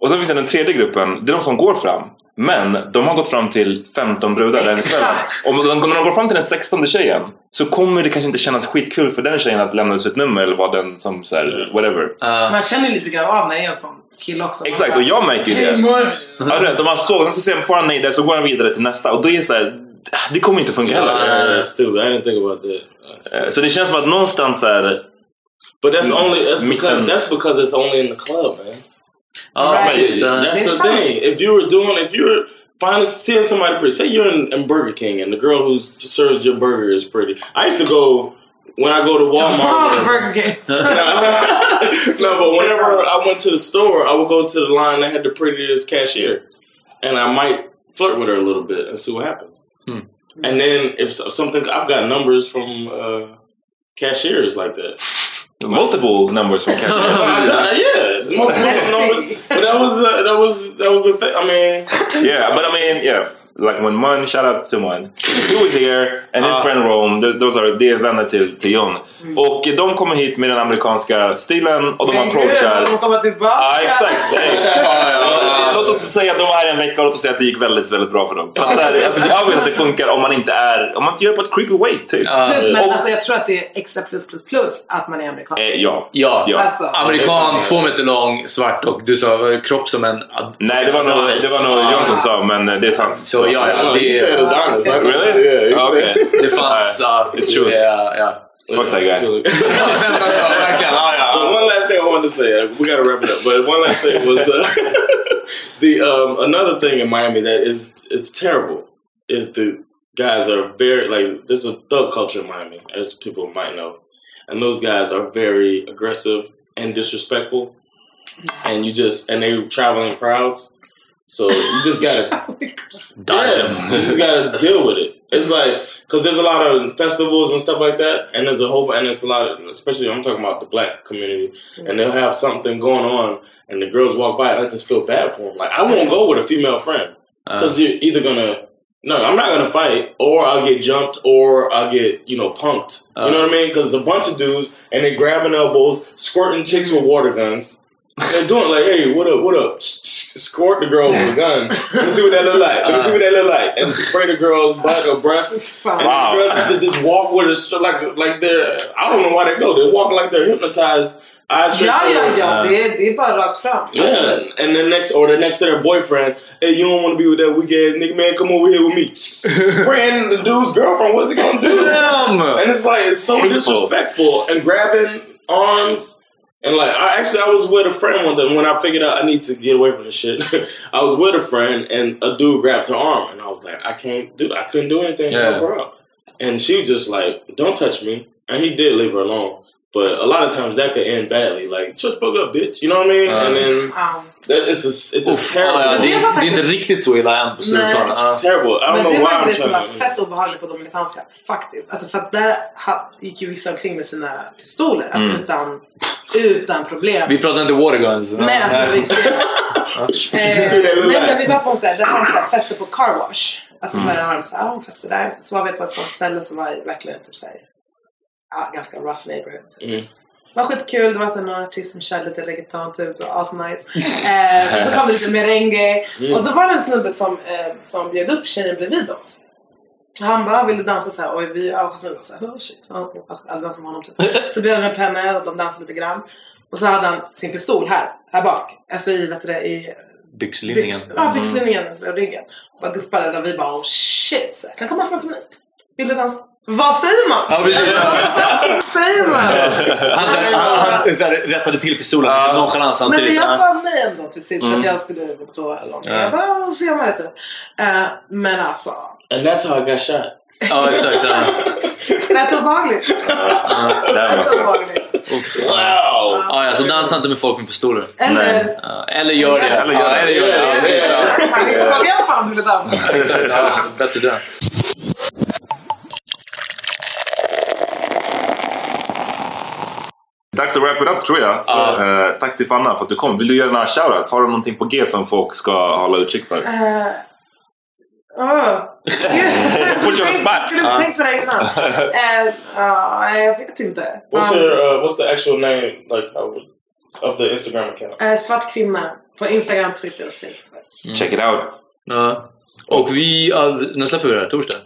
Och sen finns det den tredje gruppen, det är de som går fram. Men de har gått fram till 15 brudar den kvällen. Och de- de går fram till den 16 tjejen så kommer det kanske inte kännas skitkul för den tjejen att lämna ut sitt nummer eller vara den som så här, whatever. uh, Man känner lite grann av när det är en sån kille också. Exakt, och jag märker ju det. morgon! Ja, om man såg, sen så ser man, får han nej där så går han vidare till nästa och då är det så här, ah, det kommer inte funka heller. Eh, Så det känns som att någonstans här, But that's only that's because that's because it's only in the club, man. Ja, Right. precis. Uh, That's They the sound- thing. If you were doing, if you're finding seeing somebody pretty, say you're in, in Burger King and the girl who serves your burger is pretty. I used to go when I go to Walmart. Oh, Burger King. no, but whenever I went to the store, I would go to the line that had the prettiest cashier, and I might flirt with her a little bit and see what happens. Hmm. And then if something, I've got numbers from uh, cashiers like that. Multiple numbers from cashiers. yeah, multiple numbers. But that was uh, that was that was the thing. I mean, yeah, but I mean, yeah. Like when Mun, shout out to Mun. He was here and his Ah. friend Rome, th- those are, det är vänner till, till John. Och de kommer hit med den amerikanska stilen och de Men approachar. de kommer tillbaka. Ja, exakt. ja. Låt oss säga att de är här en vecka och låt oss säga att det gick väldigt, väldigt bra för dem. Så att här, alltså, jag vet att det funkar om man inte är, om man inte gör på ett creepy way typ. Plus, men Och- alltså, jag tror att det är extra plus plus plus att man är amerikan. Eh, ja. Ja, Ja. Alltså. amerikan, två meter lång, svart och du sa eh, kropp som en... Nej, det var nog, det var nog John som sa, men eh, det är sant. Så ja, ja. no, he Det, said Adonis. I know. Really? Yeah, he Okay. said- det fanns... ja, It's true. Yeah, ja. Fuck that guy. But one last thing I wanted to say, uh, we got to wrap it up. But one last thing was uh, the um, another thing in Miami that is it's terrible is the guys are very like there's a thug culture in Miami, as people might know, and those guys are very aggressive and disrespectful, and you just and they travel in crowds, so you just gotta Dodge yeah, you just gotta deal with it. It's like because there's a lot of festivals and stuff like that, and there's a whole and there's a lot of especially I'm talking about the black community, and they'll have something going on, and the girls walk by, and I just feel bad for them. Like I won't go with a female friend uh. because you're either gonna no, I'm not gonna fight, or I'll get jumped, or I'll get you know punked. you know uh. what I mean? Because a bunch of dudes and they grabbing elbows, squirting chicks with water guns. They're doing like, hey, what up, what up? Squirt the girl with a gun. Let me see what that look like. Let me see what that look like. And spray the girl's butt or breast. And Wow. the girls have to just walk with it straight like like they're I don't know why they go. They walk like they're hypnotized. Eyes straight Ja, ja, forward. ja. Det är, det är bara rakt fram. Yeah, uh, and then next or the next to their boyfriend, hey, you don't want to be with that weak ass nigga, man. Come over here with me. Spraying the dude's girlfriend. What's he gonna do? Damn! And it's like it's so Hateful. disrespectful and grabbing arms. And like I actually I was with a friend one time when I figured out I need to get away from this shit. I was with a friend and a dude grabbed her arm and I was like, I can't do I couldn't do anything to Yeah. help her out. And she was just like, Don't touch me. And he did leave her alone. But a lot of times that could end badly. Like, shut the fuck up, bitch. You know what I mean? Uh. and then Ja. that, it's a it's a Uff, terrible ja, det, är, det är faktiskt- inte riktigt så illa än på Stureplan. Nej. Ja. terrible. I don't Men know det why var I'm det som var fett obehagligt på Dominikanska, faktiskt. Alltså för att där gick ju vissa omkring med sina pistoler, alltså Mm. utan, utan problem. Vi pratar inte waterguns. Nej, alltså riktigt. Eh, nej, men vi var på en sån här, fester på car wash. Alltså så här, har de så här, ja, fester där. Så var vi på ett sånt ställe som var verkligen typ så här, ja, ganska rough neighborhood. Typ. Mm. Det var skitkul, det var så någon artist som körde lite reggaeton typ, det var asnice. Eh, så kom det lite merengue. Och då var det en snubbe som, eh, som bjöd upp tjejen bredvid oss. Han bara ville dansa så här och vi, ja, Jasmin var såhär, oh shit, ja, jag ska aldrig dansa med honom typ. Så bjöd han upp henne och de dansade lite grann. Och så hade han sin pistol här, här bak. Alltså i, vet du det, i Byxlinningen. byx, ja, byxlinningen och ryggen. Och bara guppade och vi bara oh shit. Så här. Sen kom han fram till mig. Vill du dansa? Vad säger man? Ja, precis. Vad säger man? Han, så här, han, han så här, rättade till pistolen Ja. nonchalant Men samtidigt. jag Ja. sa nej ändå till sist för Mm. att jag skulle gå på toa eller någonting. Ja. Jag bara, "Åh, senare typ. Eh, men alltså, And that's how I got shot. ja, exakt. Rätt obehagligt. Så. obehagligt. Wow. Ja, ja, så dansa inte med folk med pistoler. Eller... Eller gör det. Eller gör det. eller gör det. Ja, precis, ja. Han frågade i alla fall om du ville dansa. Bättre det. Dags att wrap it up tror jag. Ja. Eh, tack till Fanna för att du kom. Vill du göra några shoutouts? Har du någonting på G som folk ska hålla utkik för? Uh, oh. Put you on the spot. Skulle tänkt på det innan? Eh, ja, jag vet inte. What's your uh, what's the actual name like of the Instagram account? eh, svart kvinna på Instagram, Twitter och Facebook. Check it out. Ja. Och vi... När släpper vi det här? Torsdag?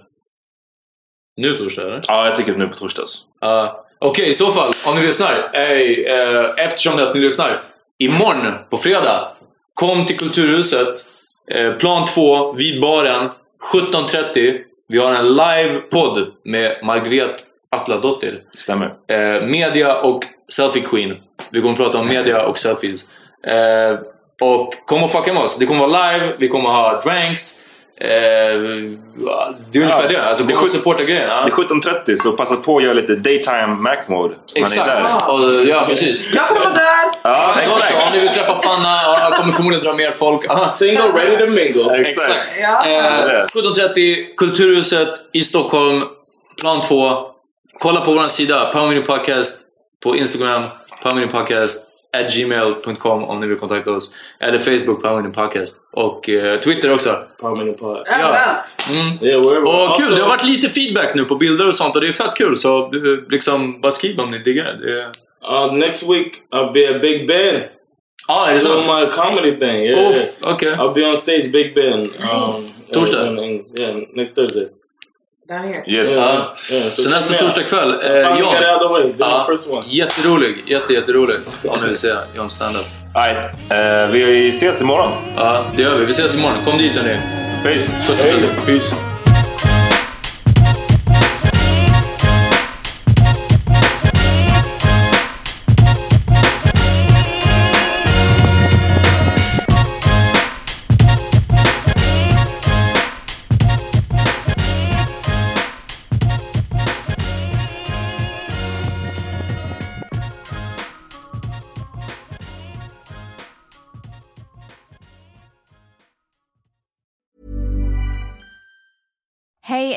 Nu torsdag, eller? Ja, jag tycker nu på torsdags. Ja. Okej, i så fall, om ni lyssnar. Hey, eh, eftersom att ni lyssnar. Imorgon, på fredag, kom till Kulturhuset. Eh, plan 2, vid baren. 17.30. Vi har en live-podd med Margret Atladottir. Stämmer. Eh, media och Selfie Queen. Vi kommer att prata om media och selfies. Eh, och kom och fucka med oss. Det kommer vara live, vi kommer ha drinks. Eh, det är ungefär Ja, det. Alltså, det är kom och supporta grejen. Ja. Det är 17.30 så passa på att göra lite daytime Mac mode. Man är där. Exakt. Och, ja, precis. Jag kommer vara där! Ja, exakt. om ni vill träffa Fanna, ja, kommer förmodligen dra mer folk. Single, ready to mingle. Exakt. Ja. Eh, 17.30, Kulturhuset i Stockholm, plan 2. kolla på vår sida, Power Podcast på Instagram, Power Podcast at gmail.com om ni vill kontakta oss. Eller Facebook, Power Meeting Podcast. Och eh, Twitter också. Power Meeting Pod. Överallt. Mm. Yeah. Och kul, Also- det har varit lite feedback nu på bilder och sånt och det är fett kul. Så eh, liksom, bara skriv om ni diggar det. Uh, next week, I'll be at Big Ben. Ja, är det sant? my comedy thing. Yeah. Uff, okej. I'll be on stage, Big Ben. Um, Torsdag? and- and- yeah, next Thursday. Down here. Yes. Ja. Yeah, Så check nästa torsdag kväll. Eh, John. Ja, one. jätterolig. Jätte, jätterolig. Om ni vill se John standup. Nej, eh, vi ses imorgon. Ja, det gör vi. Vi ses imorgon. Kom dit hörni. Peace. Kram. Peace.